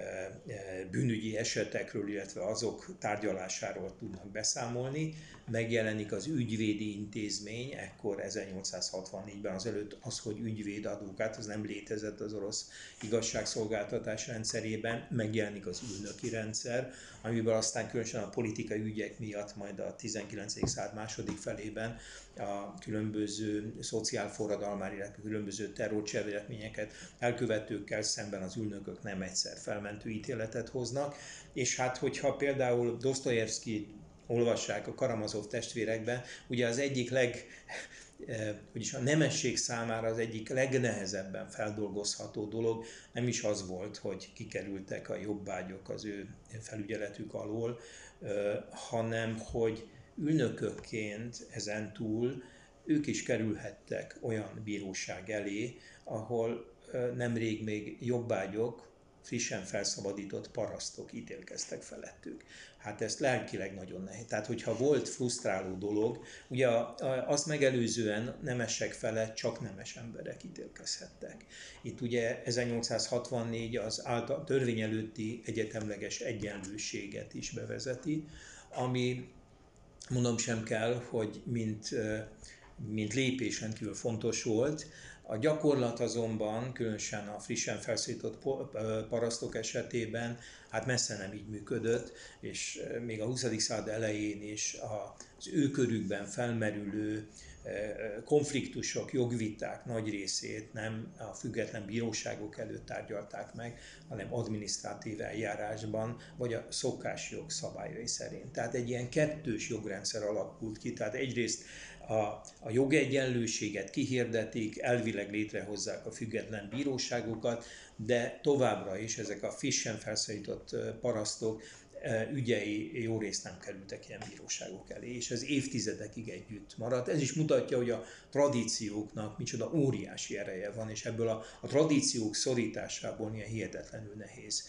bűnügyi esetekről, illetve azok tárgyalásáról tudnak beszámolni, megjelenik az ügyvédi intézmény, ekkor 1864-ben az előtt az, hogy ügyvéd advokát, az nem létezett az orosz igazságszolgáltatás rendszerében, megjelenik az ülnöki rendszer, amiből aztán különösen a politikai ügyek miatt majd a 19. század második felében a különböző szociálforradalmár, illetve különböző terrorcselekményeket elkövetőkkel szemben az ülnökök nem egyszer felmentő ítéletet hoznak. És hát, hogyha például Dostoyevsky olvassák a Karamazov testvérekben, ugye az egyik leg, vagyis a nemesség számára az egyik legnehezebben feldolgozható dolog nem is az volt, hogy kikerültek a jobbágyok az ő felügyeletük alól, hanem hogy ülnökökként ezen túl ők is kerülhettek olyan bíróság elé, ahol nemrég még jobbágyok, frissen felszabadított parasztok ítélkeztek felettük. Hát ezt lelkileg nagyon nehéz. Tehát, hogyha volt frusztráló dolog, ugye azt megelőzően nemesek felett csak nemes emberek ítélkezhettek. Itt ugye 1864 az által, törvény előtti egyetemleges egyenlőséget is bevezeti, ami mondom sem kell, hogy mint, mint lépés rendkívül fontos volt. A gyakorlat azonban, különösen a frissen felszított parasztok esetében, hát messze nem így működött, és még a 20. század elején is az ő körükben felmerülő konfliktusok, jogviták nagy részét nem a független bíróságok előtt tárgyalták meg, hanem adminisztratív eljárásban, vagy a szokásjog szabályai szerint. Tehát egy ilyen kettős jogrendszer alakult ki, tehát egyrészt a, a jogegyenlőséget kihirdetik, elvileg létrehozzák a független bíróságokat, de továbbra is ezek a frissen felszólított parasztok ügyei jó részt nem kerültek ilyen bíróságok elé, és ez évtizedekig együtt maradt. Ez is mutatja, hogy a tradícióknak micsoda óriási ereje van, és ebből a, a tradíciók szorításából ilyen hihetetlenül nehéz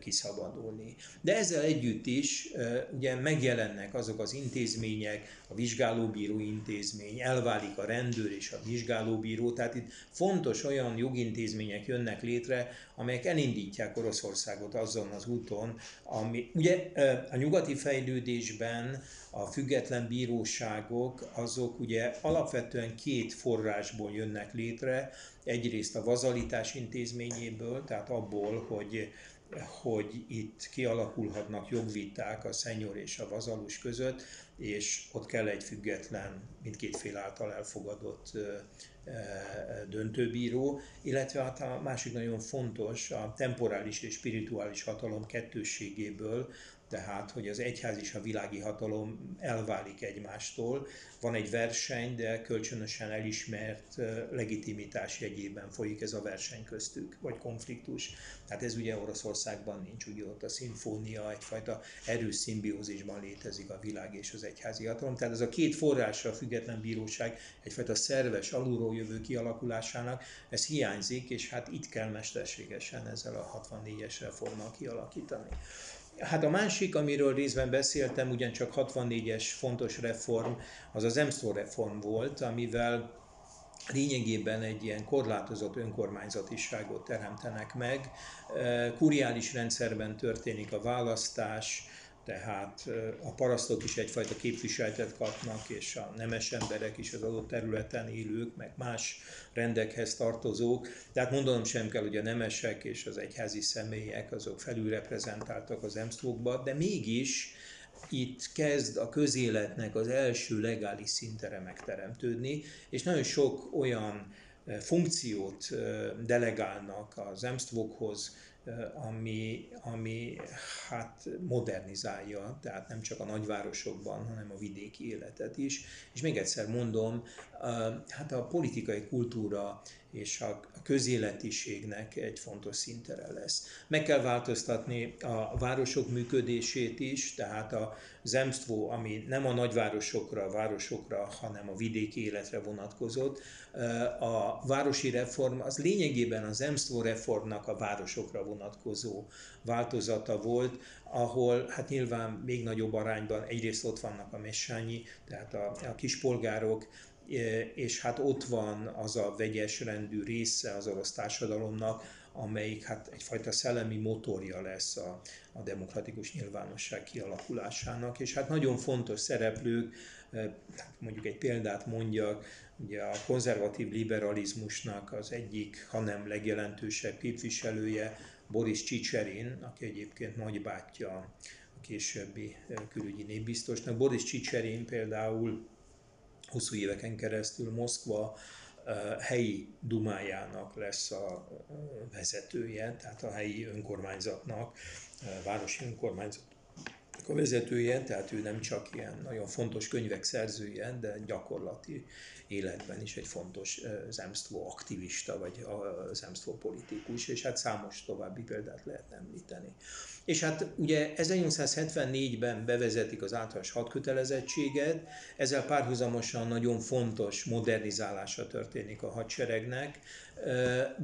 kiszabadulni. De ezzel együtt is ugye megjelennek azok az intézmények, a vizsgálóbíró intézmény, elválik a rendőr és a vizsgálóbíró, tehát itt fontos olyan jogintézmények jönnek létre, amelyek elindítják Oroszországot azon az úton, ami ugye a nyugati fejlődésben a független bíróságok azok ugye alapvetően két forrásból jönnek létre, egyrészt a vazalitás intézményéből, tehát abból, hogy hogy itt kialakulhatnak jogviták a szenyor és a vazalus között, és ott kell egy független, mindkét fél által elfogadott döntőbíró, illetve hát a másik nagyon fontos, a temporális és spirituális hatalom kettősségéből, tehát hogy az egyház és a világi hatalom elválik egymástól. Van egy verseny, de kölcsönösen elismert legitimitás jegyében folyik ez a verseny köztük, vagy konfliktus. Tehát ez ugye Oroszországban nincs, ugye ott a szimfónia egyfajta erős szimbiózisban létezik a világ és az egyházi hatalom. Tehát ez a két forrásra a független bíróság egyfajta szerves, alulról jövő kialakulásának, ez hiányzik, és hát itt kell mesterségesen ezzel a 64-es reformmal kialakítani. Hát a másik, amiről részben beszéltem, ugyancsak 64-es fontos reform, az az EMSZTO reform volt, amivel lényegében egy ilyen korlátozott önkormányzatiságot teremtenek meg. Kuriális rendszerben történik a választás, tehát a parasztok is egyfajta képviseletet kapnak, és a nemes emberek is az adott területen élők, meg más rendekhez tartozók. Tehát mondanom sem kell, hogy a nemesek és az egyházi személyek azok felülreprezentáltak az emsztókba, de mégis itt kezd a közéletnek az első legális szintere megteremtődni, és nagyon sok olyan funkciót delegálnak az emsztvokhoz, ami, ami hát modernizálja, tehát nem csak a nagyvárosokban, hanem a vidéki életet is. És még egyszer mondom, hát a politikai kultúra és a közéletiségnek egy fontos szintere lesz. Meg kell változtatni a városok működését is, tehát a zemstvo, ami nem a nagyvárosokra, a városokra, hanem a vidéki életre vonatkozott. A városi reform az lényegében az zemstvo reformnak a városokra vonatkozó változata volt, ahol hát nyilván még nagyobb arányban egyrészt ott vannak a messányi, tehát a, a kispolgárok, és hát ott van az a vegyes rendű része az orosz társadalomnak, amelyik hát egyfajta szellemi motorja lesz a, a demokratikus nyilvánosság kialakulásának, és hát nagyon fontos szereplők, hát mondjuk egy példát mondjak, ugye a konzervatív liberalizmusnak az egyik, hanem legjelentősebb képviselője Boris Csicserin, aki egyébként nagybátyja a későbbi külügyi népbiztosnak. Boris Csicserin például hosszú éveken keresztül Moszkva helyi dumájának lesz a vezetője, tehát a helyi önkormányzatnak, városi önkormányzat a vezetője, tehát ő nem csak ilyen nagyon fontos könyvek szerzője, de gyakorlati életben is egy fontos zemsztvó aktivista, vagy zemsztvó politikus, és hát számos további példát lehet említeni. És hát ugye 1874-ben bevezetik az általános hadkötelezettséget, ezzel párhuzamosan nagyon fontos modernizálása történik a hadseregnek,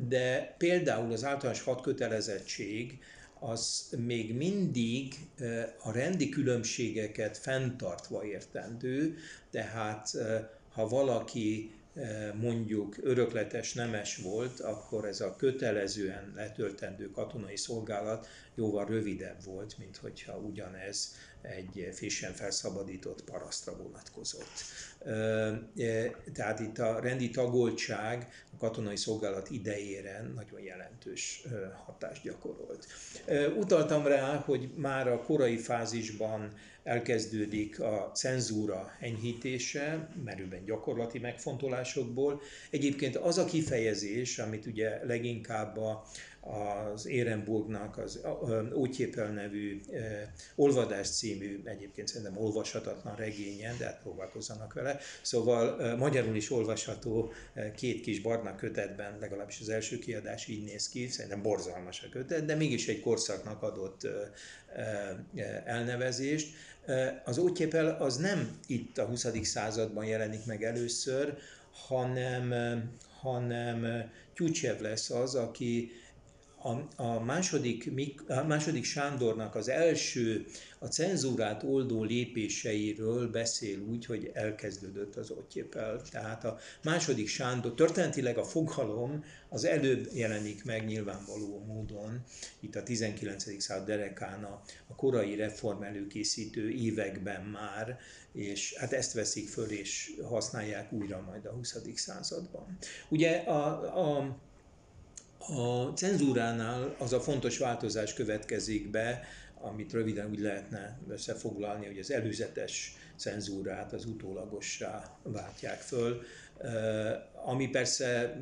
de például az általános hadkötelezettség az még mindig a rendi különbségeket fenntartva értendő, tehát ha valaki mondjuk örökletes nemes volt, akkor ez a kötelezően letöltendő katonai szolgálat jóval rövidebb volt, mint hogyha ugyanez egy frissen felszabadított parasztra vonatkozott. Tehát itt a rendi tagoltság a katonai szolgálat idejére nagyon jelentős hatást gyakorolt. Utaltam rá, hogy már a korai fázisban elkezdődik a cenzúra enyhítése, merőben gyakorlati megfontolásokból. Egyébként az a kifejezés, amit ugye leginkább a, az Érenburgnak az Ótyépel nevű Olvadás című, egyébként szerintem olvashatatlan regénye, de hát próbálkozzanak vele. Szóval magyarul is olvasható két kis barna kötetben, legalábbis az első kiadás így néz ki, szerintem borzalmas a kötet, de mégis egy korszaknak adott elnevezést. Az Ótyépel az nem itt a 20. században jelenik meg először, hanem, hanem Tyucsev lesz az, aki a, a, második, a második Sándornak az első a cenzúrát oldó lépéseiről beszél úgy, hogy elkezdődött az ottjépel. Tehát a második Sándor, történetileg a fogalom az előbb jelenik meg nyilvánvaló módon, itt a 19. század derekán a, a korai reform előkészítő években már, és hát ezt veszik föl és használják újra majd a 20. században. Ugye a, a a cenzúránál az a fontos változás következik be, amit röviden úgy lehetne összefoglalni, hogy az előzetes cenzúrát az utólagossá váltják föl, ami persze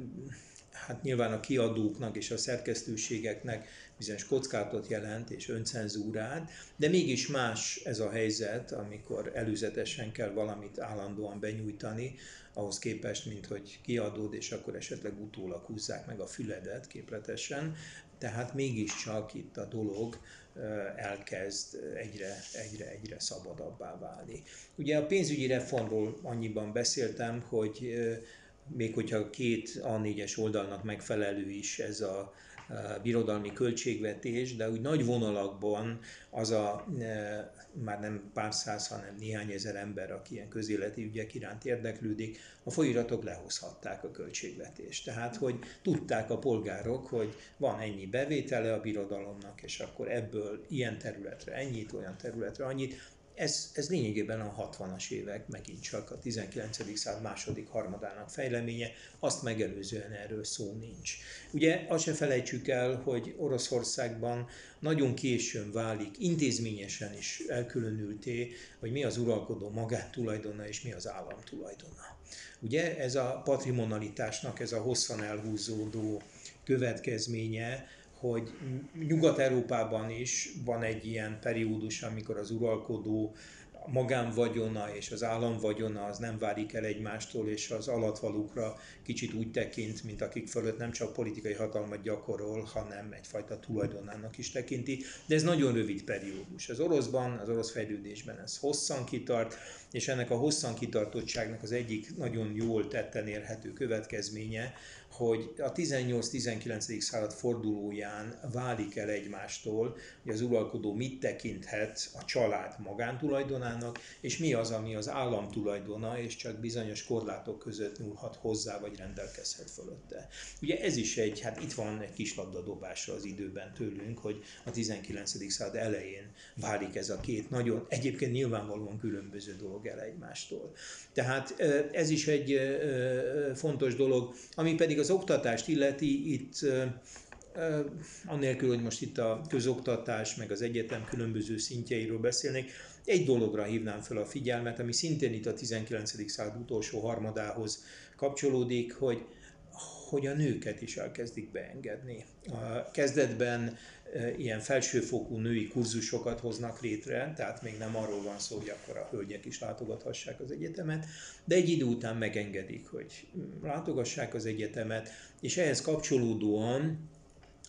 hát nyilván a kiadóknak és a szerkesztőségeknek bizonyos kockázatot jelent és öncenzúrát, de mégis más ez a helyzet, amikor előzetesen kell valamit állandóan benyújtani, ahhoz képest, mint hogy kiadód, és akkor esetleg utólag húzzák meg a füledet képletesen. Tehát mégiscsak itt a dolog elkezd egyre, egyre, egyre szabadabbá válni. Ugye a pénzügyi reformról annyiban beszéltem, hogy még hogyha két A4-es oldalnak megfelelő is ez a birodalmi költségvetés, de úgy nagy vonalakban az a e, már nem pár száz, hanem néhány ezer ember, aki ilyen közéleti ügyek iránt érdeklődik, a folyiratok lehozhatták a költségvetést. Tehát, hogy tudták a polgárok, hogy van ennyi bevétele a birodalomnak, és akkor ebből ilyen területre ennyit, olyan területre annyit, ez, ez lényegében a 60-as évek, megint csak a 19. század második harmadának fejleménye, azt megelőzően erről szó nincs. Ugye azt se felejtsük el, hogy Oroszországban nagyon későn válik, intézményesen is elkülönülté, hogy mi az uralkodó magántulajdona és mi az államtulajdona. Ugye ez a patrimonalitásnak, ez a hosszan elhúzódó következménye, hogy Nyugat-Európában is van egy ilyen periódus, amikor az uralkodó magánvagyona és az államvagyona az nem válik el egymástól, és az alatvalókra kicsit úgy tekint, mint akik fölött nem csak politikai hatalmat gyakorol, hanem egyfajta tulajdonának is tekinti. De ez nagyon rövid periódus. Az oroszban, az orosz fejlődésben ez hosszan kitart, és ennek a hosszan kitartottságnak az egyik nagyon jól tetten érhető következménye, hogy a 18-19. század fordulóján válik el egymástól, hogy az uralkodó mit tekinthet a család magántulajdonának, és mi az, ami az állam tulajdona, és csak bizonyos korlátok között nyúlhat hozzá, vagy rendelkezhet fölötte. Ugye ez is egy, hát itt van egy kis labdadobásra az időben tőlünk, hogy a 19. század elején válik ez a két nagyon, egyébként nyilvánvalóan különböző dolog el egymástól. Tehát ez is egy fontos dolog, ami pedig az oktatást illeti, itt annélkül, hogy most itt a közoktatás, meg az egyetem különböző szintjeiről beszélnék, egy dologra hívnám fel a figyelmet, ami szintén itt a 19. század utolsó harmadához kapcsolódik, hogy hogy a nőket is elkezdik beengedni. A kezdetben ilyen felsőfokú női kurzusokat hoznak létre, tehát még nem arról van szó, hogy akkor a hölgyek is látogathassák az egyetemet, de egy idő után megengedik, hogy látogassák az egyetemet, és ehhez kapcsolódóan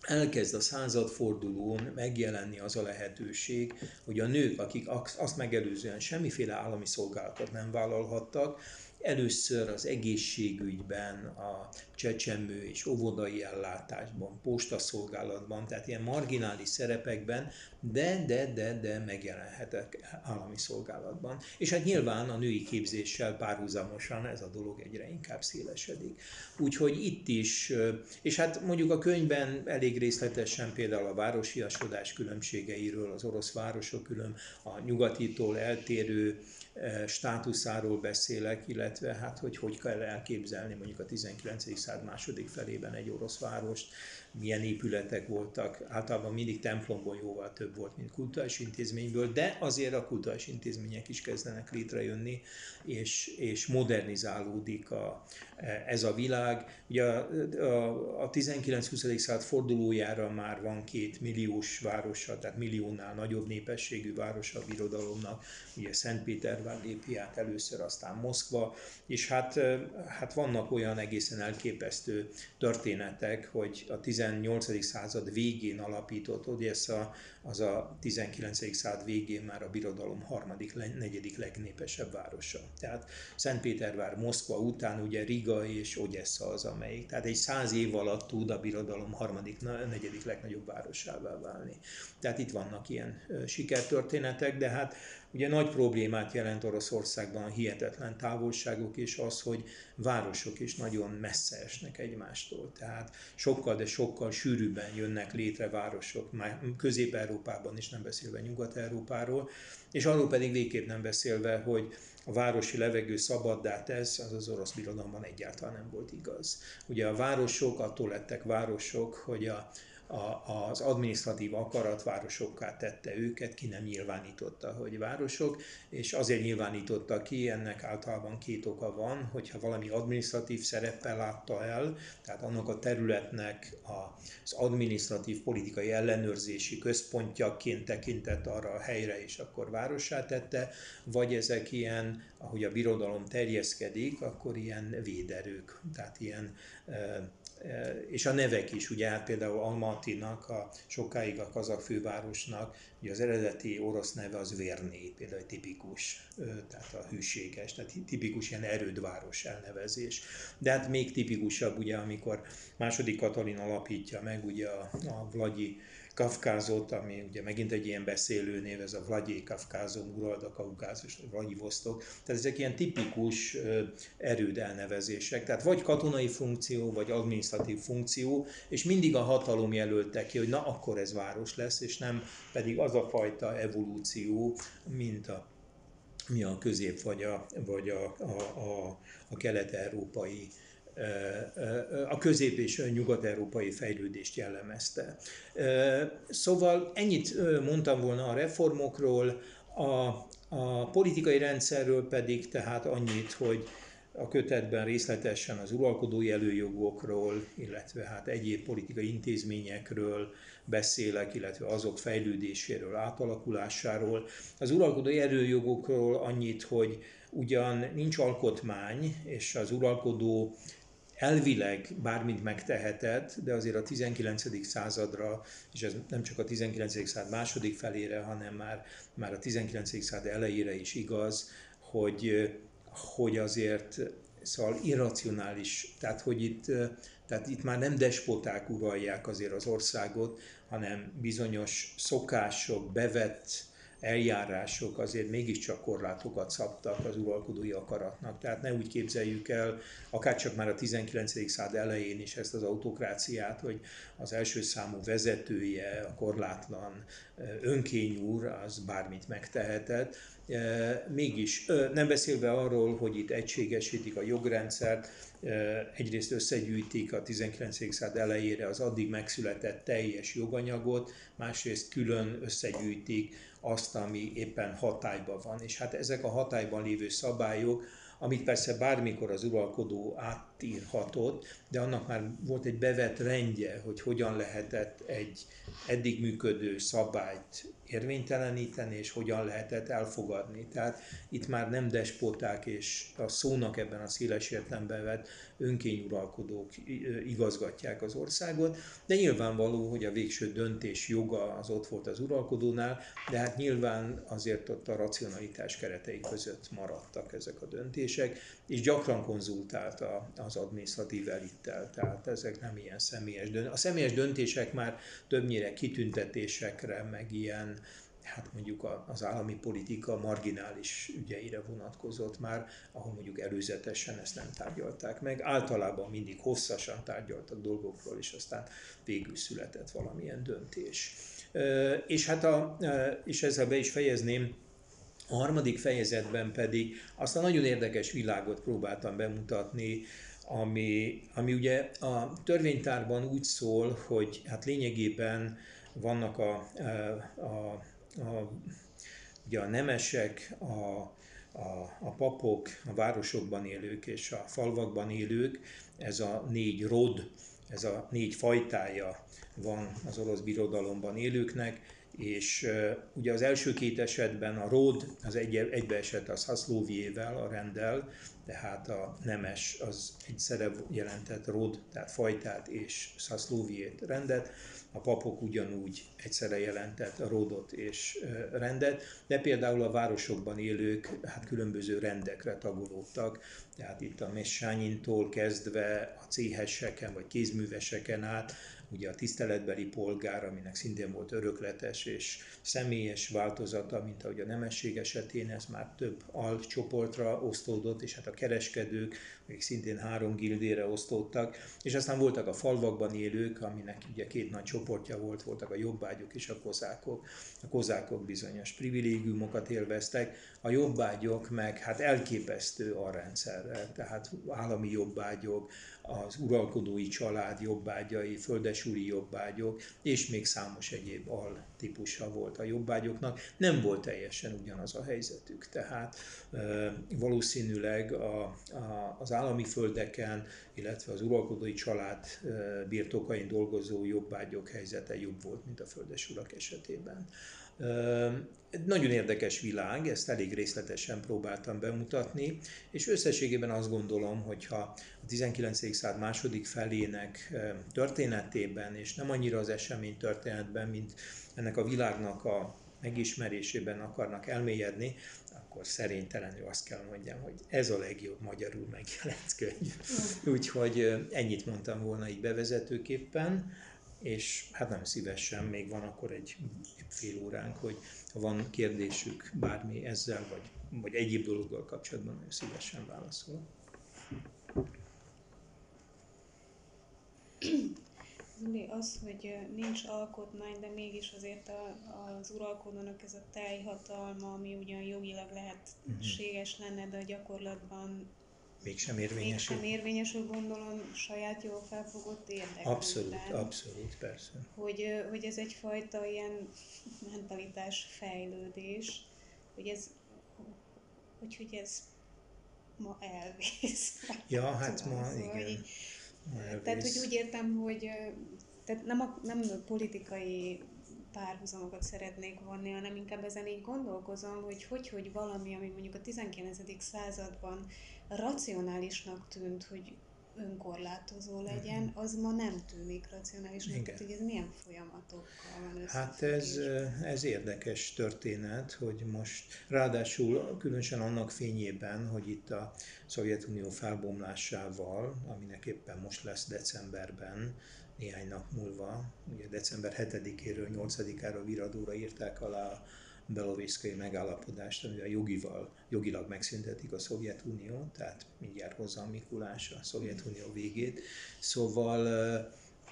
elkezd a századfordulón megjelenni az a lehetőség, hogy a nők, akik azt megelőzően semmiféle állami szolgálatot nem vállalhattak, először az egészségügyben, a csecsemő és óvodai ellátásban, postaszolgálatban, tehát ilyen marginális szerepekben, de, de, de, de megjelenhetek állami szolgálatban. És hát nyilván a női képzéssel párhuzamosan ez a dolog egyre inkább szélesedik. Úgyhogy itt is, és hát mondjuk a könyvben elég részletesen például a városiasodás különbségeiről, az orosz városok külön, a nyugatitól eltérő státuszáról beszélek, illetve hát hogy hogy kell elképzelni mondjuk a 19. század második felében egy orosz várost, milyen épületek voltak, általában mindig templomból jóval több volt, mint kulturális intézményből, de azért a kulturális intézmények is kezdenek létrejönni, és, és modernizálódik a, ez a világ. Ugye a, a, a 19-20. század fordulójára már van két milliós városa, tehát milliónál nagyobb népességű városa a birodalomnak, ugye Szentpétervár lépi át először, aztán Moszkva, és hát, hát vannak olyan egészen elképesztő történetek, hogy a 18. század végén alapított Odessa, az a 19. század végén már a birodalom harmadik, negyedik legnépesebb városa. Tehát Szentpétervár, Moszkva után ugye Riga és Odessa az, amelyik. Tehát egy száz év alatt tud a birodalom harmadik, negyedik legnagyobb városává válni. Tehát itt vannak ilyen sikertörténetek, de hát Ugye nagy problémát jelent Oroszországban a hihetetlen távolságok, és az, hogy városok is nagyon messze esnek egymástól. Tehát sokkal, de sokkal sűrűbben jönnek létre városok, már Közép-Európában is nem beszélve Nyugat-Európáról, és arról pedig végképp nem beszélve, hogy a városi levegő szabaddá tesz, az az orosz birodalomban egyáltalán nem volt igaz. Ugye a városok attól lettek városok, hogy a a, az adminisztratív akarat városokká tette őket, ki nem nyilvánította, hogy városok, és azért nyilvánította ki, ennek általában két oka van, hogyha valami adminisztratív szereppel látta el, tehát annak a területnek az adminisztratív politikai ellenőrzési központjaként tekintett arra a helyre, és akkor várossá tette, vagy ezek ilyen, ahogy a birodalom terjeszkedik, akkor ilyen véderők, tehát ilyen és a nevek is, ugye hát például Almatynak, a sokáig a kazak fővárosnak, ugye az eredeti orosz neve az Verné, például tipikus, tehát a hűséges, tehát tipikus ilyen erődváros elnevezés. De hát még tipikusabb ugye, amikor második Katalin alapítja meg ugye a, a Vlagyi Kafkázot, ami ugye megint egy ilyen beszélő név, ez a Vlagyi Kafkázom, Uralda Kaukázus, Vostok. Tehát ezek ilyen tipikus erőd elnevezések. Tehát vagy katonai funkció, vagy adminisztratív funkció, és mindig a hatalom jelölte ki, hogy na akkor ez város lesz, és nem pedig az a fajta evolúció, mint a mi a közép vagy a, vagy a, a, a, a kelet-európai a közép- és nyugat-európai fejlődést jellemezte. Szóval ennyit mondtam volna a reformokról, a, a politikai rendszerről pedig tehát annyit, hogy a kötetben részletesen az uralkodói előjogokról, illetve hát egyéb politikai intézményekről beszélek, illetve azok fejlődéséről, átalakulásáról. Az uralkodói előjogokról annyit, hogy ugyan nincs alkotmány, és az uralkodó elvileg bármit megtehetett, de azért a 19. századra, és ez nem csak a 19. század második felére, hanem már, már a 19. század elejére is igaz, hogy, hogy azért szóval irracionális, tehát hogy itt, tehát itt már nem despoták uralják azért az országot, hanem bizonyos szokások, bevett eljárások azért mégiscsak korlátokat szabtak az uralkodói akaratnak. Tehát ne úgy képzeljük el, akárcsak már a 19. század elején is ezt az autokráciát, hogy az első számú vezetője, a korlátlan önkényúr, az bármit megtehetett. Mégis, nem beszélve arról, hogy itt egységesítik a jogrendszert, egyrészt összegyűjtik a 19. század elejére az addig megszületett teljes joganyagot, másrészt külön összegyűjtik azt, ami éppen hatályban van. És hát ezek a hatályban lévő szabályok, amit persze bármikor az uralkodó átírhatott, de annak már volt egy bevett rendje, hogy hogyan lehetett egy eddig működő szabályt érvényteleníteni, és hogyan lehetett elfogadni. Tehát itt már nem despoták és a szónak ebben a széles értelemben vett önkényuralkodók igazgatják az országot, de nyilvánvaló, hogy a végső döntés joga az ott volt az uralkodónál, de hát nyilván azért ott a racionalitás keretei között maradtak ezek a döntések, és gyakran konzultált az adminisztratív elittel, tehát ezek nem ilyen személyes döntések. A személyes döntések már többnyire kitüntetésekre, meg ilyen hát mondjuk az állami politika marginális ügyeire vonatkozott már, ahol mondjuk előzetesen ezt nem tárgyalták meg. Általában mindig hosszasan tárgyaltak dolgokról, és aztán végül született valamilyen döntés. És hát a, és ezzel be is fejezném, a harmadik fejezetben pedig azt a nagyon érdekes világot próbáltam bemutatni, ami, ami ugye a törvénytárban úgy szól, hogy hát lényegében vannak a, a a, ugye a nemesek, a, a, a papok, a városokban élők és a falvakban élők, ez a négy rod, ez a négy fajtája van az orosz birodalomban élőknek, és uh, ugye az első két esetben a ród, az egy, egybeesett az Haszlóviével, a rendel, tehát a nemes az egyszerre jelentett ród, tehát fajtát és Szaszlóviét rendet, a papok ugyanúgy egyszerre jelentett a ródot és rendet, de például a városokban élők hát különböző rendekre tagolódtak, tehát itt a Messányintól kezdve a céheseken vagy kézműveseken át ugye a tiszteletbeli polgár, aminek szintén volt örökletes és személyes változata, mint ahogy a nemesség esetén ez már több alcsoportra osztódott, és hát a kereskedők még szintén három gildére osztódtak, és aztán voltak a falvakban élők, aminek ugye két nagy csoportja volt, voltak a jobbágyok és a kozákok. A kozákok bizonyos privilégiumokat élveztek, a jobbágyok meg hát elképesztő arrendszerrel, tehát állami jobbágyok, az uralkodói család jobbágyai, földesúri jobbágyok, és még számos egyéb al típusa volt a jobbágyoknak. Nem volt teljesen ugyanaz a helyzetük, tehát valószínűleg a, a, az állami földeken, illetve az uralkodói család birtokain dolgozó jobbágyok helyzete jobb volt, mint a földesurak esetében. Nagyon érdekes világ, ezt elég részletesen próbáltam bemutatni, és összességében azt gondolom, hogyha a 19. század második felének történetében, és nem annyira az esemény történetben, mint ennek a világnak a megismerésében akarnak elmélyedni, akkor szerénytelenül azt kell mondjam, hogy ez a legjobb magyarul megjelent könyv. Úgyhogy ennyit mondtam volna így bevezetőképpen és hát nem szívesen, még van akkor egy fél óránk, hogy ha van kérdésük bármi ezzel, vagy, vagy egyéb dologgal kapcsolatban, nagyon szívesen válaszol. Az, hogy nincs alkotmány, de mégis azért a, az uralkodónak ez a teljhatalma, ami ugyan jogilag lehetséges lenne, de a gyakorlatban mégsem érvényesül. Mégsem érvényesül, gondolom, saját jól felfogott érdek. Abszolút, abszolút, persze. Hogy, hogy ez egyfajta ilyen mentalitás fejlődés, hogy ez, hogy, hogy ez ma elvész. Ja, hát ma, szóval, igen. Hogy, ma elvész. Tehát, hogy úgy értem, hogy tehát nem, a, nem politikai párhuzamokat szeretnék vonni, hanem inkább ezen így gondolkozom, hogy hogy, hogy valami, ami mondjuk a 19. században racionálisnak tűnt, hogy önkorlátozó legyen, mhm. az ma nem tűnik racionális. Tehát, hogy ez milyen folyamatokkal van Hát ez, ez érdekes történet, hogy most ráadásul különösen annak fényében, hogy itt a Szovjetunió felbomlásával, aminek éppen most lesz decemberben, néhány nap múlva, ugye december 7-éről 8-ára viradóra írták alá a Belovészkai megállapodást, ami a jogival, jogilag megszüntetik a Szovjetunió, tehát mindjárt hozza a Mikulás a Szovjetunió végét. Szóval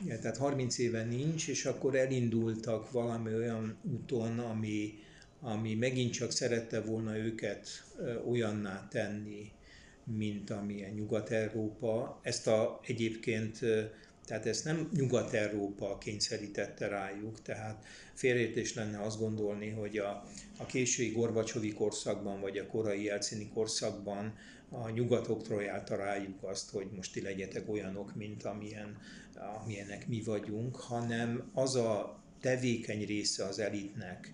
tehát 30 éve nincs, és akkor elindultak valami olyan úton, ami, ami megint csak szerette volna őket olyanná tenni, mint amilyen Nyugat-Európa. Ezt a egyébként tehát ezt nem Nyugat-Európa kényszerítette rájuk, tehát félreértés lenne azt gondolni, hogy a, a késői Gorbacsovi korszakban, vagy a korai Jelcini korszakban a nyugat oktrojálta rájuk azt, hogy most ti legyetek olyanok, mint amilyen, amilyenek mi vagyunk, hanem az a tevékeny része az elitnek,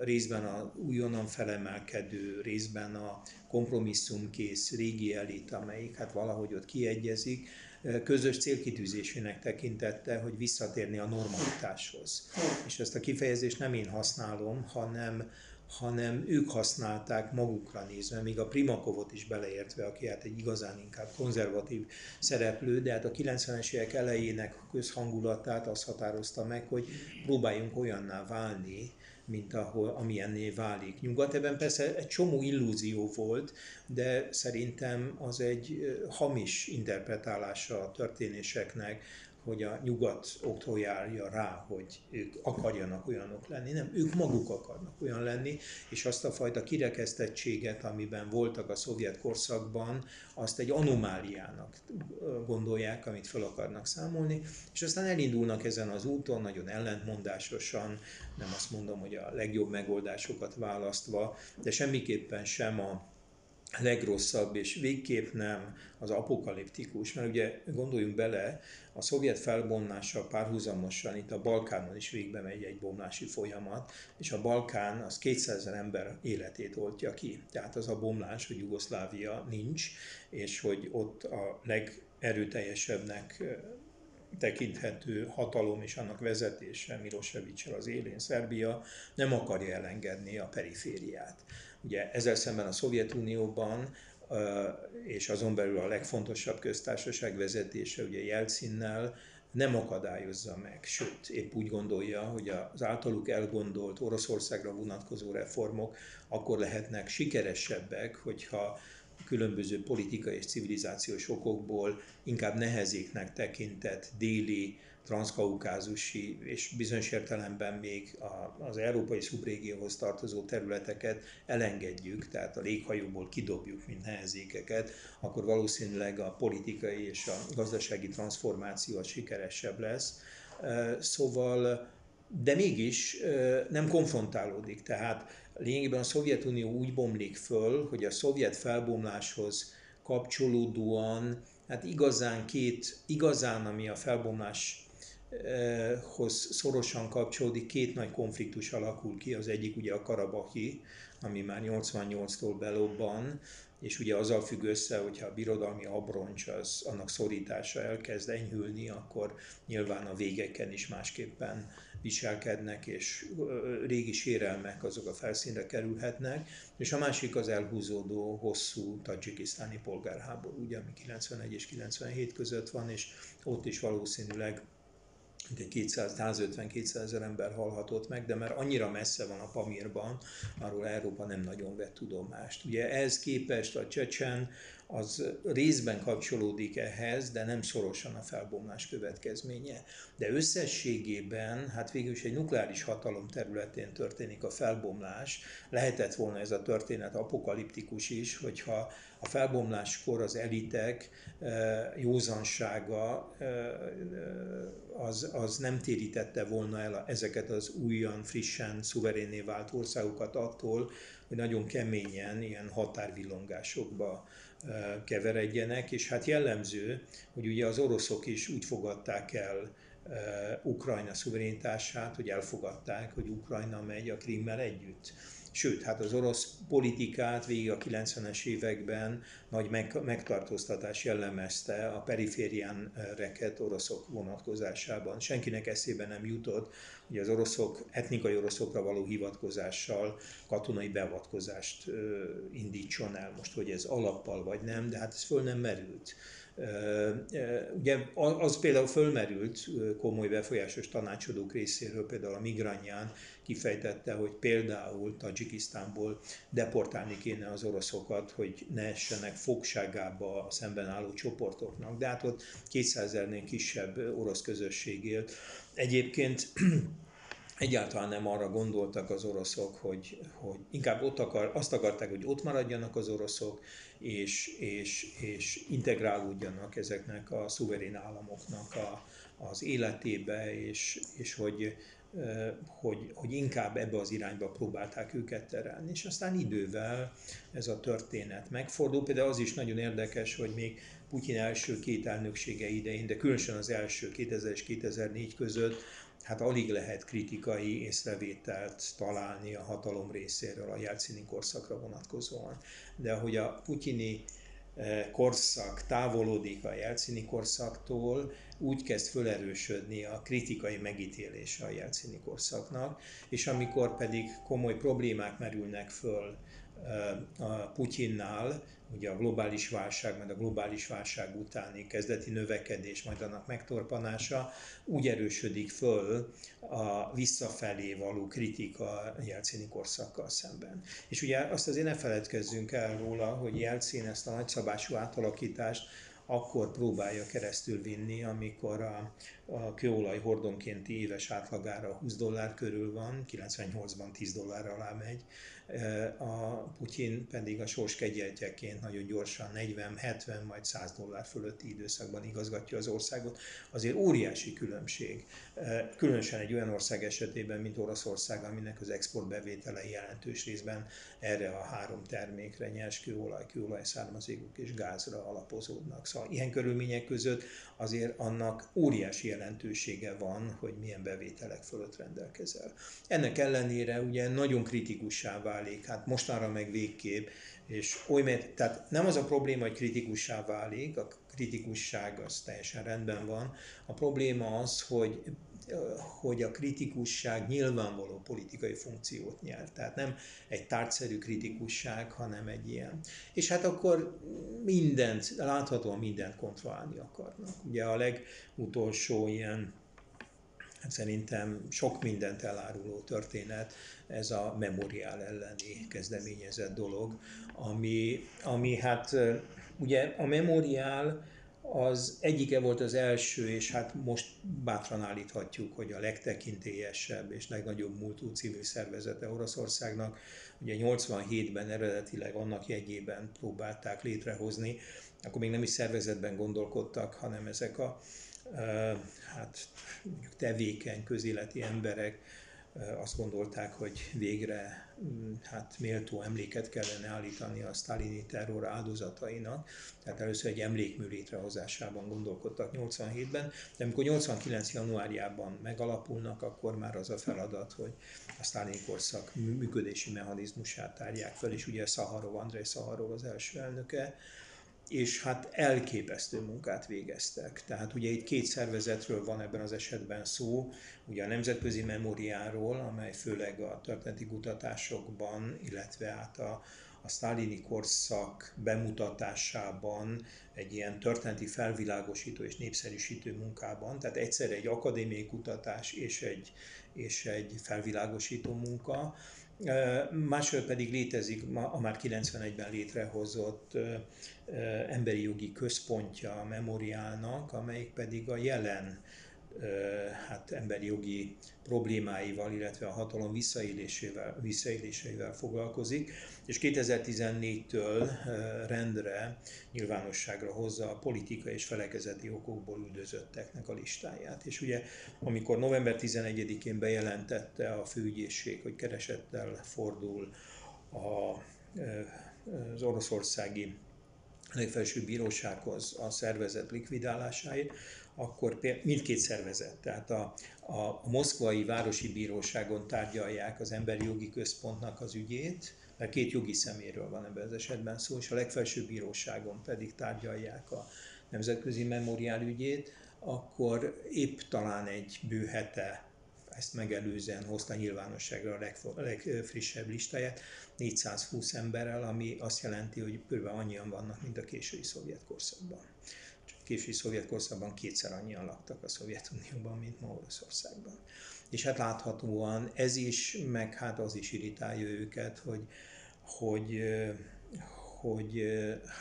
részben a újonnan felemelkedő, részben a kompromisszumkész régi elit, amelyik hát valahogy ott kiegyezik, közös célkitűzésének tekintette, hogy visszatérni a normalitáshoz. És ezt a kifejezést nem én használom, hanem, hanem ők használták magukra nézve, még a Primakovot is beleértve, aki hát egy igazán inkább konzervatív szereplő, de hát a 90-es évek elejének közhangulatát azt határozta meg, hogy próbáljunk olyanná válni, mint ahol, amilyenné válik. Nyugat ebben persze egy csomó illúzió volt, de szerintem az egy hamis interpretálása a történéseknek, hogy a nyugat oktrojálja rá, hogy ők akarjanak olyanok lenni. Nem, ők maguk akarnak olyan lenni, és azt a fajta kirekesztettséget, amiben voltak a szovjet korszakban, azt egy anomáliának gondolják, amit fel akarnak számolni, és aztán elindulnak ezen az úton, nagyon ellentmondásosan, nem azt mondom, hogy a legjobb megoldásokat választva, de semmiképpen sem a legrosszabb, és végképp nem az apokaliptikus, mert ugye gondoljunk bele, a szovjet felbomlással párhuzamosan itt a Balkánon is végbe megy egy bomlási folyamat, és a Balkán az 200 ezer ember életét oltja ki. Tehát az a bomlás, hogy Jugoszlávia nincs, és hogy ott a legerőteljesebbnek tekinthető hatalom és annak vezetése milosevic az élén Szerbia nem akarja elengedni a perifériát. Ugye ezzel szemben a Szovjetunióban és azon belül a legfontosabb köztársaság vezetése, ugye Jelcinnel, nem akadályozza meg, sőt, épp úgy gondolja, hogy az általuk elgondolt Oroszországra vonatkozó reformok akkor lehetnek sikeresebbek, hogyha különböző politikai és civilizációs okokból inkább nehezéknek tekintett déli transzkaukázusi és bizonyos értelemben még az európai szubrégióhoz tartozó területeket elengedjük, tehát a léghajóból kidobjuk, mint nehezékeket, akkor valószínűleg a politikai és a gazdasági transformáció az sikeresebb lesz. Szóval, de mégis nem konfrontálódik, tehát lényegében a Szovjetunió úgy bomlik föl, hogy a szovjet felbomláshoz kapcsolódóan, hát igazán két, igazán ami a felbomlás hoz szorosan kapcsolódik, két nagy konfliktus alakul ki, az egyik ugye a Karabahi, ami már 88-tól belobban, és ugye azzal függ össze, hogyha a birodalmi abroncs az annak szorítása elkezd enyhülni, akkor nyilván a végeken is másképpen viselkednek, és régi sérelmek azok a felszínre kerülhetnek, és a másik az elhúzódó hosszú tajikisztáni polgárháború, ugye, ami 91 és 97 között van, és ott is valószínűleg egy 200, 150-200 ezer ember halhatott meg, de mert annyira messze van a Pamirban, arról Európa nem nagyon vett tudomást. Ugye ehhez képest a Csecsen az részben kapcsolódik ehhez, de nem szorosan a felbomlás következménye. De összességében, hát végül is egy nukleáris hatalom területén történik a felbomlás. Lehetett volna ez a történet apokaliptikus is, hogyha a felbomláskor az elitek józansága az, az nem térítette volna el ezeket az újan, frissen, szuverénné vált országokat attól, hogy nagyon keményen ilyen határvillongásokba keveredjenek, és hát jellemző, hogy ugye az oroszok is úgy fogadták el Ukrajna szuverenitását, hogy elfogadták, hogy Ukrajna megy a Krimmel együtt. Sőt, hát az orosz politikát végig a 90-es években nagy megtartóztatás jellemezte a periférián reket oroszok vonatkozásában. Senkinek eszébe nem jutott, hogy az oroszok, etnikai oroszokra való hivatkozással katonai beavatkozást indítson el. Most, hogy ez alappal vagy nem, de hát ez föl nem merült. Ugye az például fölmerült komoly befolyásos tanácsadók részéről, például a Migranyán kifejtette, hogy például Tajikisztánból deportálni kéne az oroszokat, hogy ne essenek fogságába a szemben álló csoportoknak. De hát ott 200 ezernél kisebb orosz közösség élt. Egyébként egyáltalán nem arra gondoltak az oroszok, hogy, hogy inkább ott akar, azt akarták, hogy ott maradjanak az oroszok, és, és, és integrálódjanak ezeknek a szuverén államoknak a, az életébe, és, és hogy, hogy, hogy inkább ebbe az irányba próbálták őket terelni. És aztán idővel ez a történet megfordul. Például az is nagyon érdekes, hogy még Putyin első két elnöksége idején, de különösen az első 2000 és 2004 között hát alig lehet kritikai észrevételt találni a hatalom részéről a Jelcini korszakra vonatkozóan. De hogy a putyini eh, korszak távolodik a Jelcini korszaktól, úgy kezd fölerősödni a kritikai megítélése a Jelcini korszaknak, és amikor pedig komoly problémák merülnek föl eh, a Putyinnál, ugye a globális válság, majd a globális válság utáni kezdeti növekedés, majd annak megtorpanása, úgy erősödik föl a visszafelé való kritika Jelcini korszakkal szemben. És ugye azt azért ne feledkezzünk el róla, hogy Jelcin ezt a nagyszabású átalakítást akkor próbálja keresztül vinni, amikor a, a kőolaj hordonkénti éves átlagára 20 dollár körül van, 98-ban 10 dollár alá megy, a Putyin pedig a sors kegyeltjeként nagyon gyorsan 40, 70, majd 100 dollár fölötti időszakban igazgatja az országot. Azért óriási különbség, különösen egy olyan ország esetében, mint Oroszország, aminek az exportbevételei jelentős részben erre a három termékre, nyers kőolaj, kőolaj származékok és gázra alapozódnak. Szóval ilyen körülmények között azért annak óriási jelentősége van, hogy milyen bevételek fölött rendelkezel. Ennek ellenére ugye nagyon kritikussá válik, hát mostanra meg végképp, és oly, tehát nem az a probléma, hogy kritikussá válik, a kritikusság az teljesen rendben van, a probléma az, hogy hogy a kritikusság nyilvánvaló politikai funkciót nyer. Tehát nem egy tárgyszerű kritikusság, hanem egy ilyen. És hát akkor mindent, láthatóan mindent kontrollálni akarnak. Ugye a legutolsó ilyen szerintem sok mindent eláruló történet, ez a memoriál elleni kezdeményezett dolog, ami, ami hát ugye a memoriál az egyike volt az első, és hát most bátran állíthatjuk, hogy a legtekintélyesebb és legnagyobb múltú civil szervezete Oroszországnak. Ugye 87-ben eredetileg annak jegyében próbálták létrehozni, akkor még nem is szervezetben gondolkodtak, hanem ezek a hát mondjuk tevékeny közéleti emberek azt gondolták, hogy végre mm, hát méltó emléket kellene állítani a sztálini terror áldozatainak. Tehát először egy emlékmű létrehozásában gondolkodtak 87-ben, de amikor 89. januárjában megalapulnak, akkor már az a feladat, hogy a sztálini korszak működési mechanizmusát tárják fel, és ugye Szaharov, Andrei Szaharov az első elnöke, és hát elképesztő munkát végeztek. Tehát ugye itt két szervezetről van ebben az esetben szó, ugye a Nemzetközi Memóriáról, amely főleg a történeti kutatásokban, illetve át a, a sztálini korszak bemutatásában egy ilyen történeti felvilágosító és népszerűsítő munkában, tehát egyszerre egy akadémiai kutatás és egy, és egy felvilágosító munka, Másról pedig létezik a már 91-ben létrehozott emberi jogi központja a memoriálnak, amelyik pedig a jelen hát emberi jogi problémáival, illetve a hatalom visszaélésével, visszaéléseivel foglalkozik, és 2014-től rendre nyilvánosságra hozza a politikai és felekezeti okokból üldözötteknek a listáját. És ugye, amikor november 11-én bejelentette a főügyészség, hogy keresettel fordul a, az oroszországi legfelsőbb bírósághoz a szervezet likvidálásáért, akkor mindkét szervezet, tehát a, a, moszkvai városi bíróságon tárgyalják az emberi jogi központnak az ügyét, mert két jogi szeméről van ebben az esetben szó, és a legfelsőbb bíróságon pedig tárgyalják a nemzetközi memoriál ügyét, akkor épp talán egy bő hete ezt megelőzően hozta nyilvánosságra a legfrissebb listáját, 420 emberrel, ami azt jelenti, hogy kb. annyian vannak, mint a késői szovjet korszakban. Késői szovjet korszakban kétszer annyian laktak a Szovjetunióban, mint ma Oroszországban. És hát láthatóan ez is, meg hát az is irritálja őket, hogy, hogy, hogy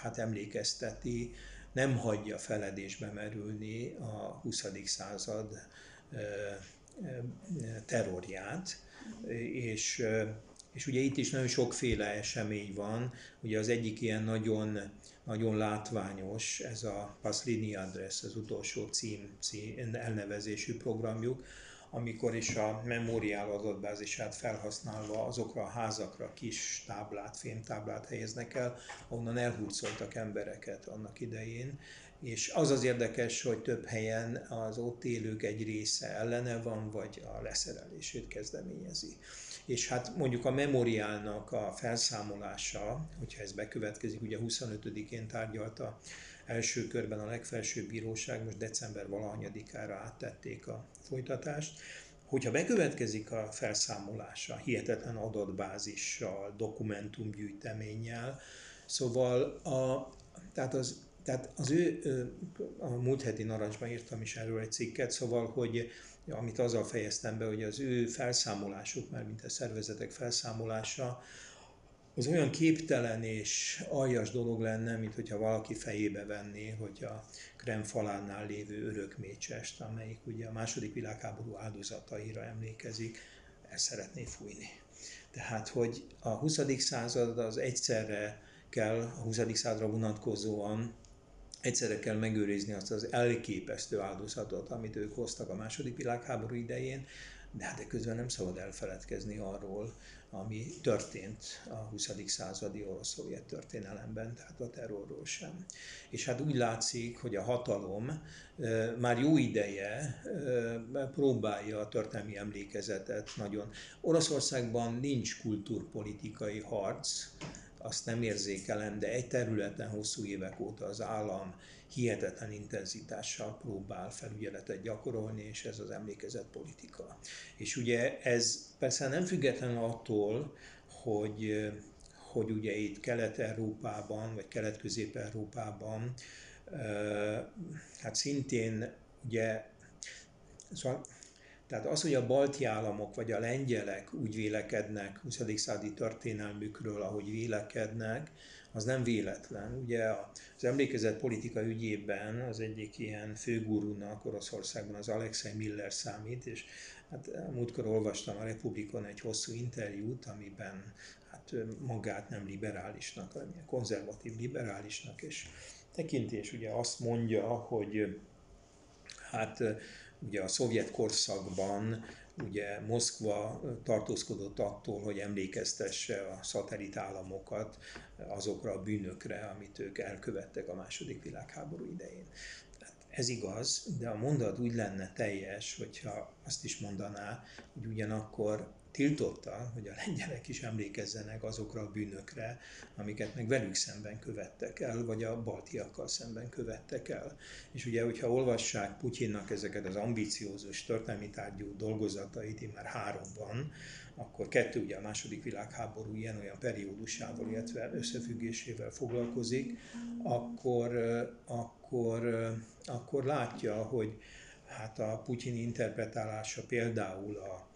hát emlékezteti, nem hagyja feledésbe merülni a 20. század terrorját, és, és ugye itt is nagyon sokféle esemény van, ugye az egyik ilyen nagyon, nagyon látványos, ez a Paslini Address, az utolsó cím, cím elnevezésű programjuk, amikor is a memoriál adatbázisát felhasználva azokra a házakra kis táblát, fémtáblát helyeznek el, onnan elhurcoltak embereket annak idején, és az az érdekes, hogy több helyen az ott élők egy része ellene van, vagy a leszerelését kezdeményezi. És hát mondjuk a memoriálnak a felszámolása, hogyha ez bekövetkezik, ugye 25-én tárgyalta első körben a legfelsőbb bíróság, most december valahanyadikára áttették a folytatást, hogyha bekövetkezik a felszámolása hihetetlen adatbázissal, dokumentumgyűjteménnyel, szóval a, tehát az tehát az ő, a múlt heti narancsban írtam is erről egy cikket, szóval, hogy amit azzal fejeztem be, hogy az ő felszámolásuk, már mint a szervezetek felszámolása, az olyan képtelen és aljas dolog lenne, mint hogyha valaki fejébe venné, hogy a Krem falánál lévő örökmécsest, amelyik ugye a második világháború áldozataira emlékezik, el szeretné fújni. Tehát, hogy a 20. század az egyszerre kell a 20. századra vonatkozóan egyszerre kell megőrizni azt az elképesztő áldozatot, amit ők hoztak a második világháború idején, de hát közben nem szabad elfeledkezni arról, ami történt a 20. századi orosz-szovjet történelemben, tehát a terrorról sem. És hát úgy látszik, hogy a hatalom már jó ideje próbálja a történelmi emlékezetet nagyon. Oroszországban nincs kulturpolitikai harc, azt nem érzékelem, de egy területen hosszú évek óta az állam hihetetlen intenzitással próbál felügyeletet gyakorolni, és ez az emlékezett politika. És ugye ez persze nem független attól, hogy, hogy ugye itt Kelet-Európában, vagy Kelet-Közép-Európában, hát szintén ugye, szóval tehát az, hogy a balti államok vagy a lengyelek úgy vélekednek 20. századi történelmükről, ahogy vélekednek, az nem véletlen. Ugye az emlékezett politika ügyében az egyik ilyen főgurúnak Oroszországban az Alexei Miller számít, és hát múltkor olvastam a Republikon egy hosszú interjút, amiben hát magát nem liberálisnak, hanem konzervatív liberálisnak, és tekintés ugye azt mondja, hogy hát ugye a szovjet korszakban ugye Moszkva tartózkodott attól, hogy emlékeztesse a szatellit államokat azokra a bűnökre, amit ők elkövettek a második világháború idején. Ez igaz, de a mondat úgy lenne teljes, hogyha azt is mondaná, hogy ugyanakkor tiltotta, hogy a lengyelek is emlékezzenek azokra a bűnökre, amiket meg velük szemben követtek el, vagy a baltiakkal szemben követtek el. És ugye, hogyha olvassák Putyinnak ezeket az ambiciózus történelmi tárgyú dolgozatait, már három van, akkor kettő ugye a második világháború ilyen-olyan periódusával, illetve összefüggésével foglalkozik, akkor, akkor, akkor látja, hogy hát a Putyin interpretálása például a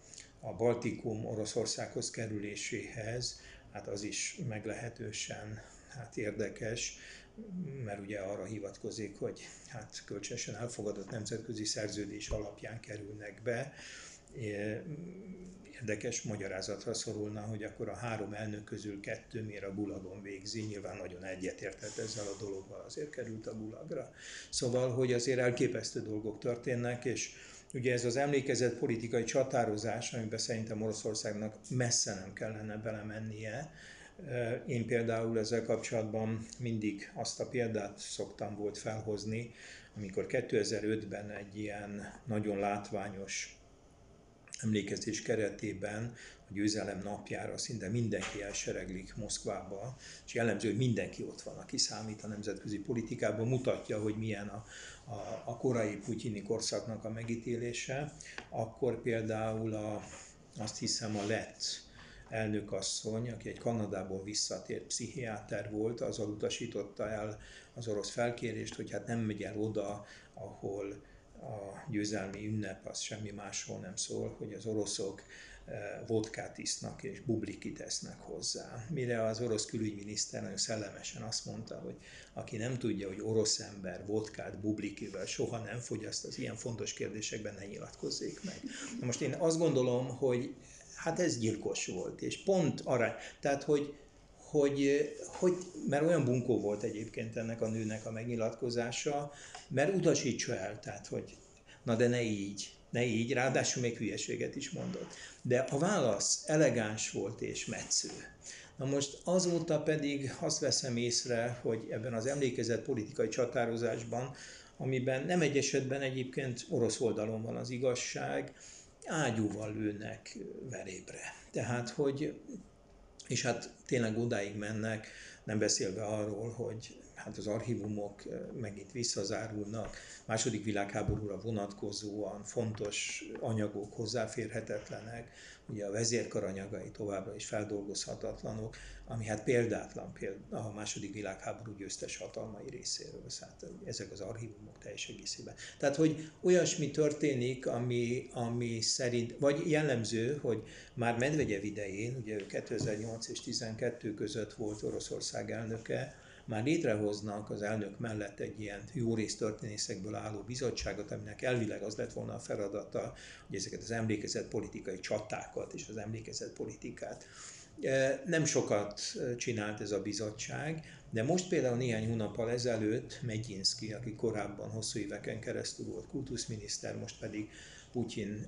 a Baltikum Oroszországhoz kerüléséhez, hát az is meglehetősen hát érdekes, mert ugye arra hivatkozik, hogy hát kölcsönösen elfogadott nemzetközi szerződés alapján kerülnek be. Érdekes magyarázatra szorulna, hogy akkor a három elnök közül kettő miért a Gulagon végzi, nyilván nagyon egyetértett ezzel a dologgal, azért került a Gulagra. Szóval, hogy azért elképesztő dolgok történnek, és Ugye ez az emlékezett politikai csatározás, amiben szerintem Oroszországnak messze nem kellene belemennie. Én például ezzel kapcsolatban mindig azt a példát szoktam volt felhozni, amikor 2005-ben egy ilyen nagyon látványos emlékezés keretében a győzelem napjára szinte mindenki elsereglik Moszkvába, és jellemző, hogy mindenki ott van, aki számít a nemzetközi politikában, mutatja, hogy milyen a, a, a korai putyini korszaknak a megítélése, akkor például a, azt hiszem a lett elnökasszony, aki egy Kanadából visszatért pszichiáter volt, az utasította el az orosz felkérést, hogy hát nem megy el oda, ahol a győzelmi ünnep az semmi másról nem szól, hogy az oroszok eh, vodkát isznak és bublikit esznek hozzá. Mire az orosz külügyminiszter nagyon szellemesen azt mondta, hogy aki nem tudja, hogy orosz ember vodkát bublikivel soha nem fogyaszt, az ilyen fontos kérdésekben ne nyilatkozzék meg. Na most én azt gondolom, hogy hát ez gyilkos volt, és pont arra, tehát hogy hogy, hogy, mert olyan bunkó volt egyébként ennek a nőnek a megnyilatkozása, mert utasítsa el, tehát hogy na de ne így, ne így, ráadásul még hülyeséget is mondott. De a válasz elegáns volt és metsző. Na most azóta pedig azt veszem észre, hogy ebben az emlékezett politikai csatározásban, amiben nem egy esetben egyébként orosz oldalon van az igazság, ágyúval lőnek verébre. Tehát, hogy és hát tényleg odáig mennek, nem beszélve arról, hogy hát az archívumok megint visszazárulnak, második világháborúra vonatkozóan fontos anyagok hozzáférhetetlenek, ugye a vezérkar anyagai továbbra is feldolgozhatatlanok, ami hát példátlan példa a második világháború győztes hatalmai részéről, hát ezek az archívumok teljes egészében. Tehát, hogy olyasmi történik, ami, ami szerint, vagy jellemző, hogy már Medvegyev idején, ugye ő 2008 és 2012 között volt Oroszország elnöke, már létrehoznak az elnök mellett egy ilyen jó rész történészekből álló bizottságot, aminek elvileg az lett volna a feladata, hogy ezeket az emlékezett politikai csatákat és az emlékezett politikát. E, nem sokat csinált ez a bizottság, de most például néhány hónappal ezelőtt Megyinszki, aki korábban hosszú éveken keresztül volt kultuszminiszter, most pedig Putyin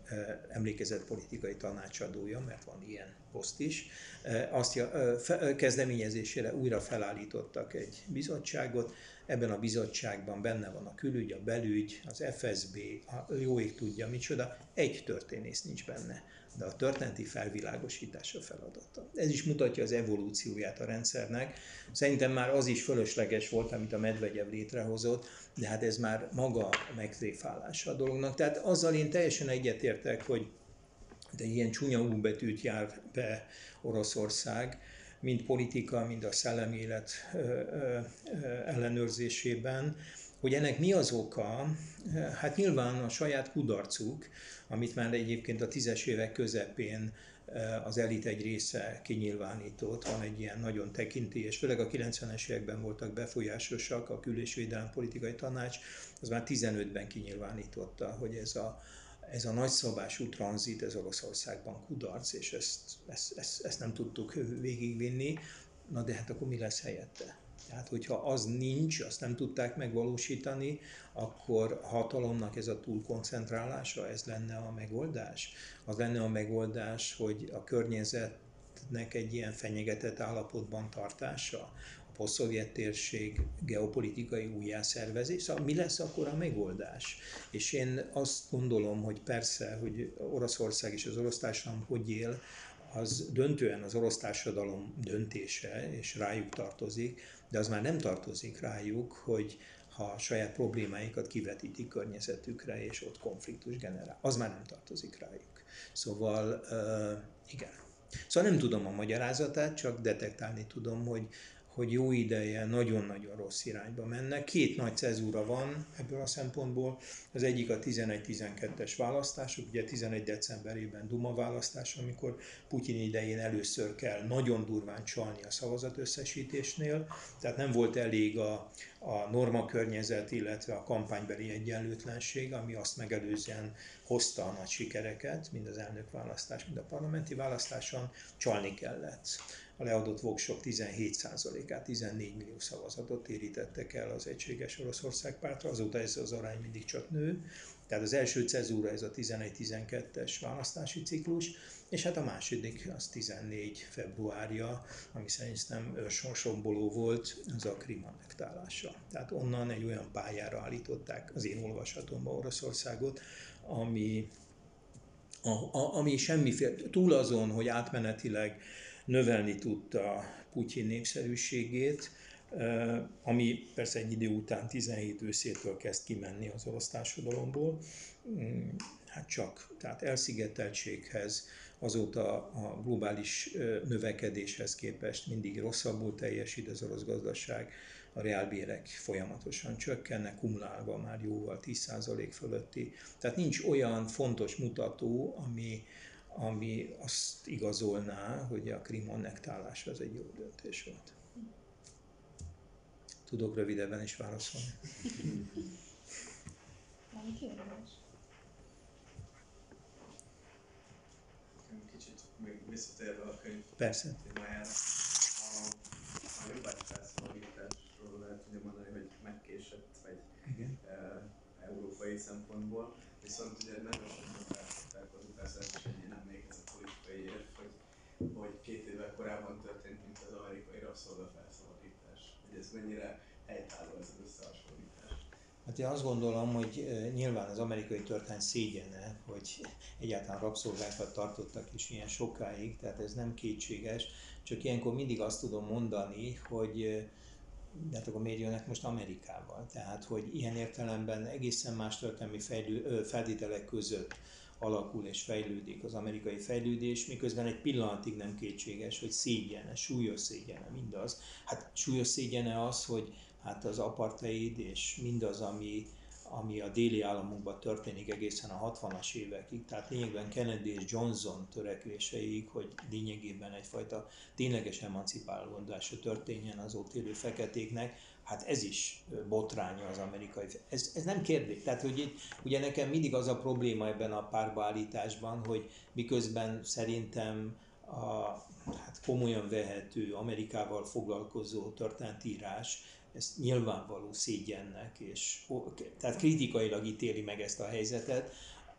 emlékezett politikai tanácsadója, mert van ilyen poszt is, azt kezdeményezésére újra felállítottak egy bizottságot, ebben a bizottságban benne van a külügy, a belügy, az FSB, a jó ég tudja micsoda, egy történész nincs benne de a történeti felvilágosítás a feladata. Ez is mutatja az evolúcióját a rendszernek. Szerintem már az is fölösleges volt, amit a Medvegyev létrehozott, de hát ez már maga a megtréfálása a dolognak. Tehát azzal én teljesen egyetértek, hogy de ilyen csúnya U betűt jár be Oroszország, mind politika, mind a szellemi élet ellenőrzésében, hogy ennek mi az oka? Hát nyilván a saját kudarcuk, amit már egyébként a tízes évek közepén az elit egy része kinyilvánított, van egy ilyen nagyon tekintélyes, főleg a 90-es években voltak befolyásosak, a kül- és politikai tanács, az már 15-ben kinyilvánította, hogy ez a, ez a nagyszabású tranzit, ez Oroszországban kudarc, és ezt, ezt, ezt, ezt nem tudtuk végigvinni, na de hát akkor mi lesz helyette? Tehát, hogyha az nincs, azt nem tudták megvalósítani, akkor hatalomnak ez a túlkoncentrálása, ez lenne a megoldás. Az lenne a megoldás, hogy a környezetnek egy ilyen fenyegetett állapotban tartása, a posztszovjet térség geopolitikai újjászervezés, szóval mi lesz akkor a megoldás? És én azt gondolom, hogy persze, hogy Oroszország és az orosz társadalom hogy él, az döntően az orosz társadalom döntése, és rájuk tartozik, de az már nem tartozik rájuk, hogy ha a saját problémáikat kivetítik környezetükre, és ott konfliktus generál. Az már nem tartozik rájuk. Szóval igen. Szóval nem tudom a magyarázatát, csak detektálni tudom, hogy hogy jó ideje nagyon-nagyon rossz irányba mennek. Két nagy cezúra van ebből a szempontból. Az egyik a 11-12-es választások, ugye 11 decemberében Duma választás, amikor Putyin idején először kell nagyon durván csalni a szavazat összesítésnél, tehát nem volt elég a, a norma környezet, illetve a kampánybeli egyenlőtlenség, ami azt megelőzően hozta a nagy sikereket, mind az elnökválasztás, mind a parlamenti választáson, csalni kellett a leadott voksok 17%-át, 14 millió szavazatot térítettek el az egységes Oroszország pártra, azóta ez az arány mindig csak nő, Tehát az első cezúra ez a 11-12-es választási ciklus, és hát a második az 14 februárja, ami szerintem őrsonsomboló volt, az a Krim annektálása. Tehát onnan egy olyan pályára állították az én olvasatomban Oroszországot, ami, a, a, ami semmiféle, túl azon, hogy átmenetileg növelni tudta Putyin népszerűségét, ami persze egy idő után 17 őszétől kezd kimenni az orosz társadalomból, mm, hát csak, tehát elszigeteltséghez, azóta a globális növekedéshez képest mindig rosszabbul teljesít az orosz gazdaság, a reálbérek folyamatosan csökkennek, kumulálva már jóval 10% fölötti. Tehát nincs olyan fontos mutató, ami, ami azt igazolná, hogy a Krim annektálása az egy jó döntés volt. Tudok rövidebben is válaszolni. Kicsit még visszatérve a könyv Persze. témájára. A, a jobbágy felszabadításról lehet ugye mondani, hogy megkésett, vagy Igen. e, európai szempontból, viszont ugye nagyon sokan felfogták azután szerint, hogy nem még ez a politikai érv, hogy, hogy két évvel korábban történt, mint az amerikai rabszolga felszabadítás. Hogy ez mennyire helytálló ez az összehasonlítás. Hát én azt gondolom, hogy nyilván az amerikai történet szégyene, hogy egyáltalán rabszolgákat tartottak is ilyen sokáig, tehát ez nem kétséges, csak ilyenkor mindig azt tudom mondani, hogy de hát akkor miért jönnek most Amerikával? Tehát, hogy ilyen értelemben egészen más történelmi feltételek között alakul és fejlődik az amerikai fejlődés, miközben egy pillanatig nem kétséges, hogy szégyene, súlyos szégyene mindaz. Hát súlyos szégyene az, hogy hát az apartheid és mindaz, ami, ami a déli államokban történik egészen a 60-as évekig, tehát lényegben Kennedy és Johnson törekvéseig, hogy lényegében egyfajta tényleges emancipálódása történjen az ott élő feketéknek, hát ez is botránya az amerikai. Ez, ez nem kérdés. Tehát, hogy itt, ugye nekem mindig az a probléma ebben a párbaállításban, hogy miközben szerintem a hát komolyan vehető Amerikával foglalkozó történetírás ezt nyilvánvaló szégyennek, és tehát kritikailag ítéli meg ezt a helyzetet,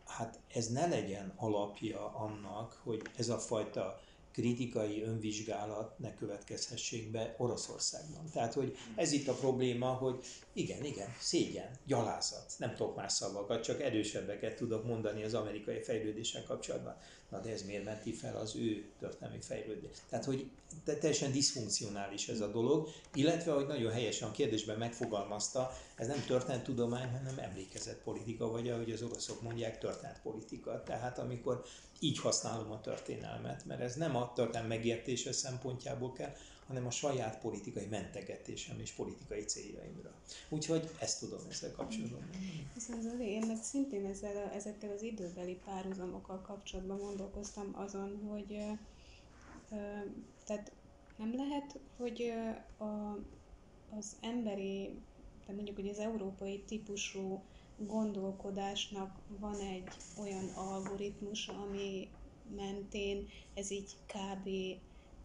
hát ez ne legyen alapja annak, hogy ez a fajta kritikai önvizsgálat ne következhessék be Oroszországban. Tehát, hogy ez itt a probléma, hogy igen, igen, szégyen, gyalázat, nem tudok más szavakat, csak erősebbeket tudok mondani az amerikai fejlődéssel kapcsolatban. Na de ez miért menti fel az ő történelmi fejlődést? Tehát, hogy teljesen diszfunkcionális ez a dolog, illetve, hogy nagyon helyesen a kérdésben megfogalmazta, ez nem történettudomány, hanem emlékezetpolitika, vagy ahogy az oroszok mondják, történetpolitika. Tehát amikor így használom a történelmet, mert ez nem a történelm megértése szempontjából kell, hanem a saját politikai mentegetésem és politikai céljaimra. Úgyhogy ezt tudom ezzel kapcsolatban Viszont Zoli, én meg szintén ezzel ezekkel az időbeli párhuzamokkal kapcsolatban gondolkoztam azon, hogy tehát nem lehet, hogy a, az emberi, tehát mondjuk, hogy az európai típusú gondolkodásnak van egy olyan algoritmus, ami mentén ez így kb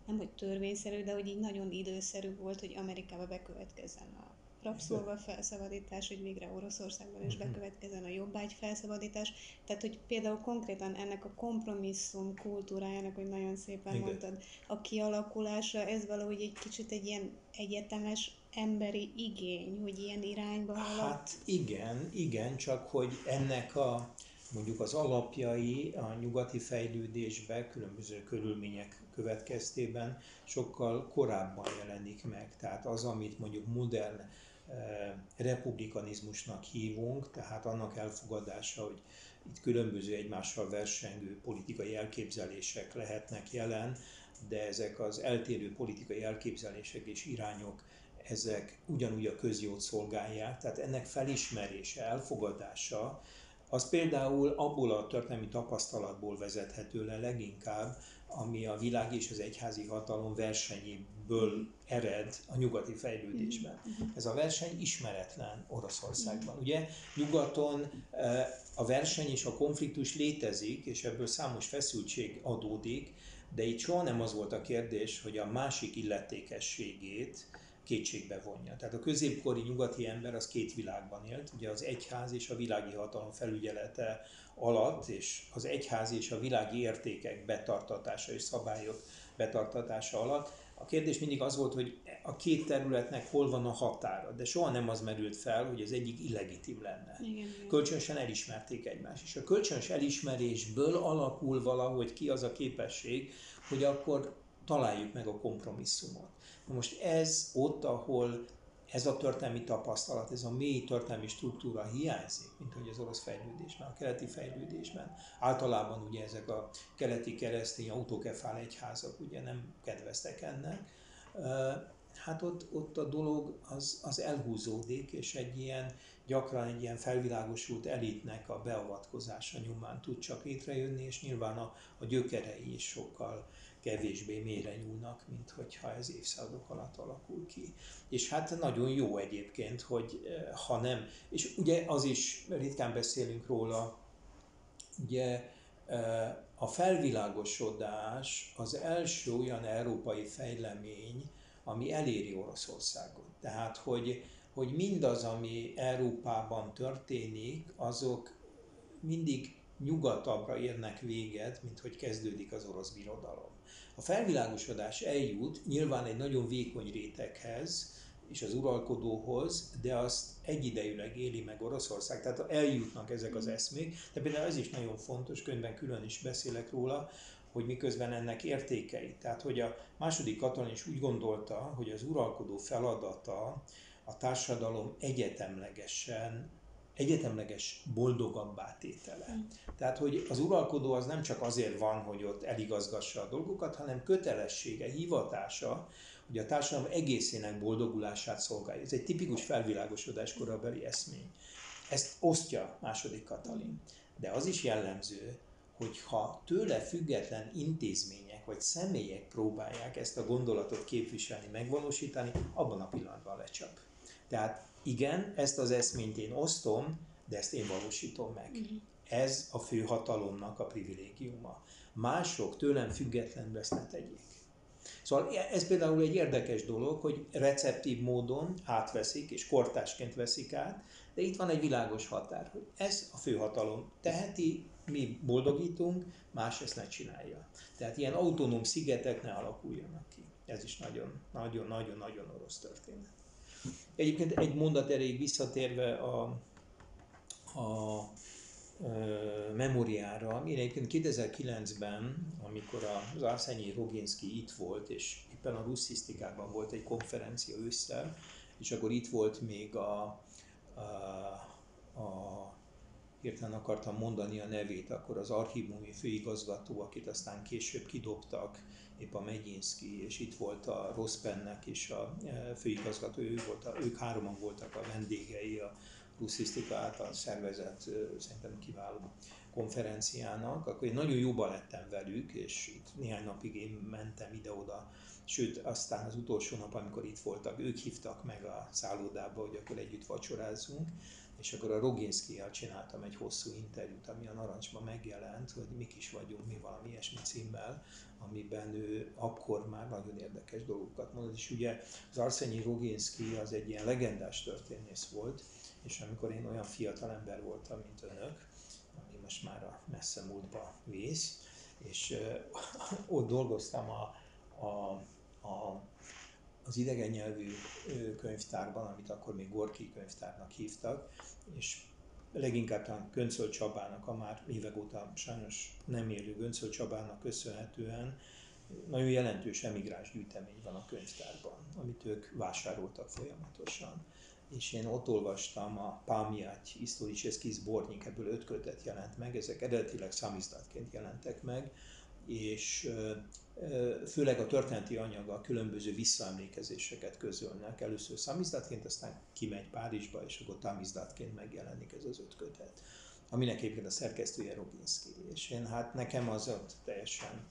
nem hogy törvényszerű, de hogy így nagyon időszerű volt, hogy Amerikába bekövetkezzen a rabszolga felszabadítás, hogy végre Oroszországban is mhm. bekövetkezzen a jobbágy felszabadítás. Tehát, hogy például konkrétan ennek a kompromisszum kultúrájának, hogy nagyon szépen Igen. mondtad, a kialakulása, ez valahogy egy kicsit egy ilyen egyetemes emberi igény, hogy ilyen irányba halad? Hát igen, igen, csak hogy ennek a mondjuk az alapjai a nyugati fejlődésbe különböző körülmények következtében sokkal korábban jelenik meg. Tehát az, amit mondjuk modern eh, republikanizmusnak hívunk, tehát annak elfogadása, hogy itt különböző egymással versengő politikai elképzelések lehetnek jelen, de ezek az eltérő politikai elképzelések és irányok ezek ugyanúgy a közjót szolgálják, tehát ennek felismerése, elfogadása, az például abból a történelmi tapasztalatból vezethető le leginkább, ami a világ és az egyházi hatalom versenyéből ered a nyugati fejlődésben. Mm-hmm. Ez a verseny ismeretlen Oroszországban. Ugye nyugaton eh, a verseny és a konfliktus létezik, és ebből számos feszültség adódik, de itt soha nem az volt a kérdés, hogy a másik illetékességét kétségbe vonja. Tehát a középkori nyugati ember az két világban élt, ugye az egyház és a világi hatalom felügyelete alatt, és az egyház és a világi értékek betartatása és szabályok betartatása alatt. A kérdés mindig az volt, hogy a két területnek hol van a határa, de soha nem az merült fel, hogy az egyik illegitim lenne. Igen, Kölcsönösen elismerték egymást, és a kölcsönös elismerésből alakul valahogy ki az a képesség, hogy akkor találjuk meg a kompromisszumot. Most ez ott, ahol ez a történelmi tapasztalat, ez a mély történelmi struktúra hiányzik, mint hogy az orosz fejlődésben, a keleti fejlődésben. Általában ugye ezek a keleti keresztény autokefál egyházak ugye nem kedveztek ennek. Hát ott, ott a dolog az, az elhúzódik, és egy ilyen, gyakran egy ilyen felvilágosult elitnek a beavatkozása nyomán tud csak létrejönni, és nyilván a, a gyökerei is sokkal kevésbé mélyre nyúlnak, mint hogyha ez évszázadok alatt alakul ki. És hát nagyon jó egyébként, hogy eh, ha nem, és ugye az is, ritkán beszélünk róla, ugye eh, a felvilágosodás az első olyan európai fejlemény, ami eléri Oroszországot. Tehát, hogy, hogy mindaz, ami Európában történik, azok mindig nyugatabbra érnek véget, mint hogy kezdődik az orosz birodalom. A felvilágosodás eljut nyilván egy nagyon vékony réteghez, és az uralkodóhoz, de azt egyidejűleg éli meg Oroszország, tehát eljutnak ezek az eszmék, de például ez is nagyon fontos, könyvben külön is beszélek róla, hogy miközben ennek értékei. Tehát, hogy a második Katalin is úgy gondolta, hogy az uralkodó feladata a társadalom egyetemlegesen egyetemleges boldogabbá tétele. Mm. Tehát, hogy az uralkodó az nem csak azért van, hogy ott eligazgassa a dolgokat, hanem kötelessége, hivatása, hogy a társadalom egészének boldogulását szolgálja. Ez egy tipikus felvilágosodás korabeli eszmény. Ezt osztja második Katalin. De az is jellemző, hogy ha tőle független intézmények vagy személyek próbálják ezt a gondolatot képviselni, megvalósítani, abban a pillanatban lecsap. Tehát igen, ezt az eszményt én osztom, de ezt én valósítom meg. Uh-huh. Ez a fő hatalomnak a privilégiuma. Mások tőlem függetlenül ezt ne tegyék. Szóval ez például egy érdekes dolog, hogy receptív módon átveszik, és kortásként veszik át, de itt van egy világos határ, hogy ez a főhatalom teheti, mi boldogítunk, más ezt ne csinálja. Tehát ilyen autonóm szigetek ne alakuljanak ki. Ez is nagyon, nagyon, nagyon, nagyon orosz történet. Egyébként egy mondat erejéig visszatérve a, a, memóriára, én egyébként 2009-ben, amikor az Arszenyi Roginski itt volt, és éppen a russzisztikában volt egy konferencia ősszel, és akkor itt volt még a, a, a hirtelen akartam mondani a nevét, akkor az archívumi főigazgató, akit aztán később kidobtak, épp a Megyinszki, és itt volt a Rosszpennek is a e, főigazgató, ő volt a, ők hároman voltak a vendégei a russzisztika által szervezett, szerintem kiváló konferenciának, akkor én nagyon jóba lettem velük, és itt néhány napig én mentem ide-oda, sőt, aztán az utolsó nap, amikor itt voltak, ők hívtak meg a szállodába, hogy akkor együtt vacsorázzunk, és akkor a roginski csináltam egy hosszú interjút, ami a Narancsban megjelent, hogy mik is vagyunk, mi valami ilyesmi címmel, amiben ő akkor már nagyon érdekes dolgokat mondott, és ugye az Arszenyi Roginski az egy ilyen legendás történész volt, és amikor én olyan fiatal ember voltam, mint önök, ami most már a messze múltba vész, és ott dolgoztam a, a, a az idegen nyelvű könyvtárban, amit akkor még Gorki könyvtárnak hívtak, és leginkább talán Göncöl Csabának, a már évek óta sajnos nem élő Göncöl Csabának köszönhetően nagyon jelentős emigráns gyűjtemény van a könyvtárban, amit ők vásároltak folyamatosan. És én ott olvastam a Pámiáty Historiczeski Zbornik, ebből öt kötet jelent meg, ezek eredetileg szamizdatként jelentek meg, és főleg a történeti anyaga különböző visszaemlékezéseket közölnek. Először szamizdatként, aztán kimegy Párizsba, és akkor tamizdatként megjelenik ez az öt kötet, aminek egyébként a szerkesztője Robinski. És én hát nekem az ott teljesen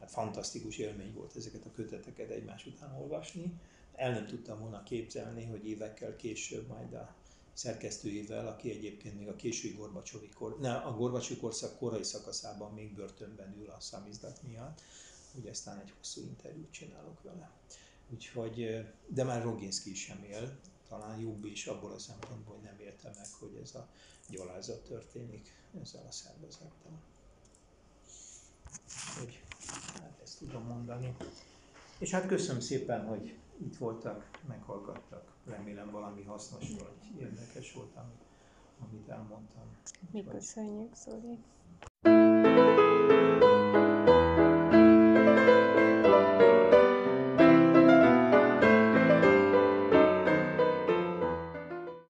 hát fantasztikus élmény volt ezeket a köteteket egymás után olvasni. El nem tudtam volna képzelni, hogy évekkel később majd a szerkesztőjével, aki egyébként még a késői Gorbacsovi kor, ne, a Gorbacsovi korszak korai szakaszában még börtönben ül a számizdat miatt, hogy aztán egy hosszú interjút csinálok vele. Úgyhogy, de már Roginski sem él, talán jobb is abból a szempontból, hogy nem érte meg, hogy ez a gyalázat történik ezzel a szervezettel. Hogy hát ezt tudom mondani. És hát köszönöm szépen, hogy itt voltak, meghallgattak. Remélem valami hasznos vagy érdekes volt, amit, amit elmondtam. Mi köszönjük, Zoli.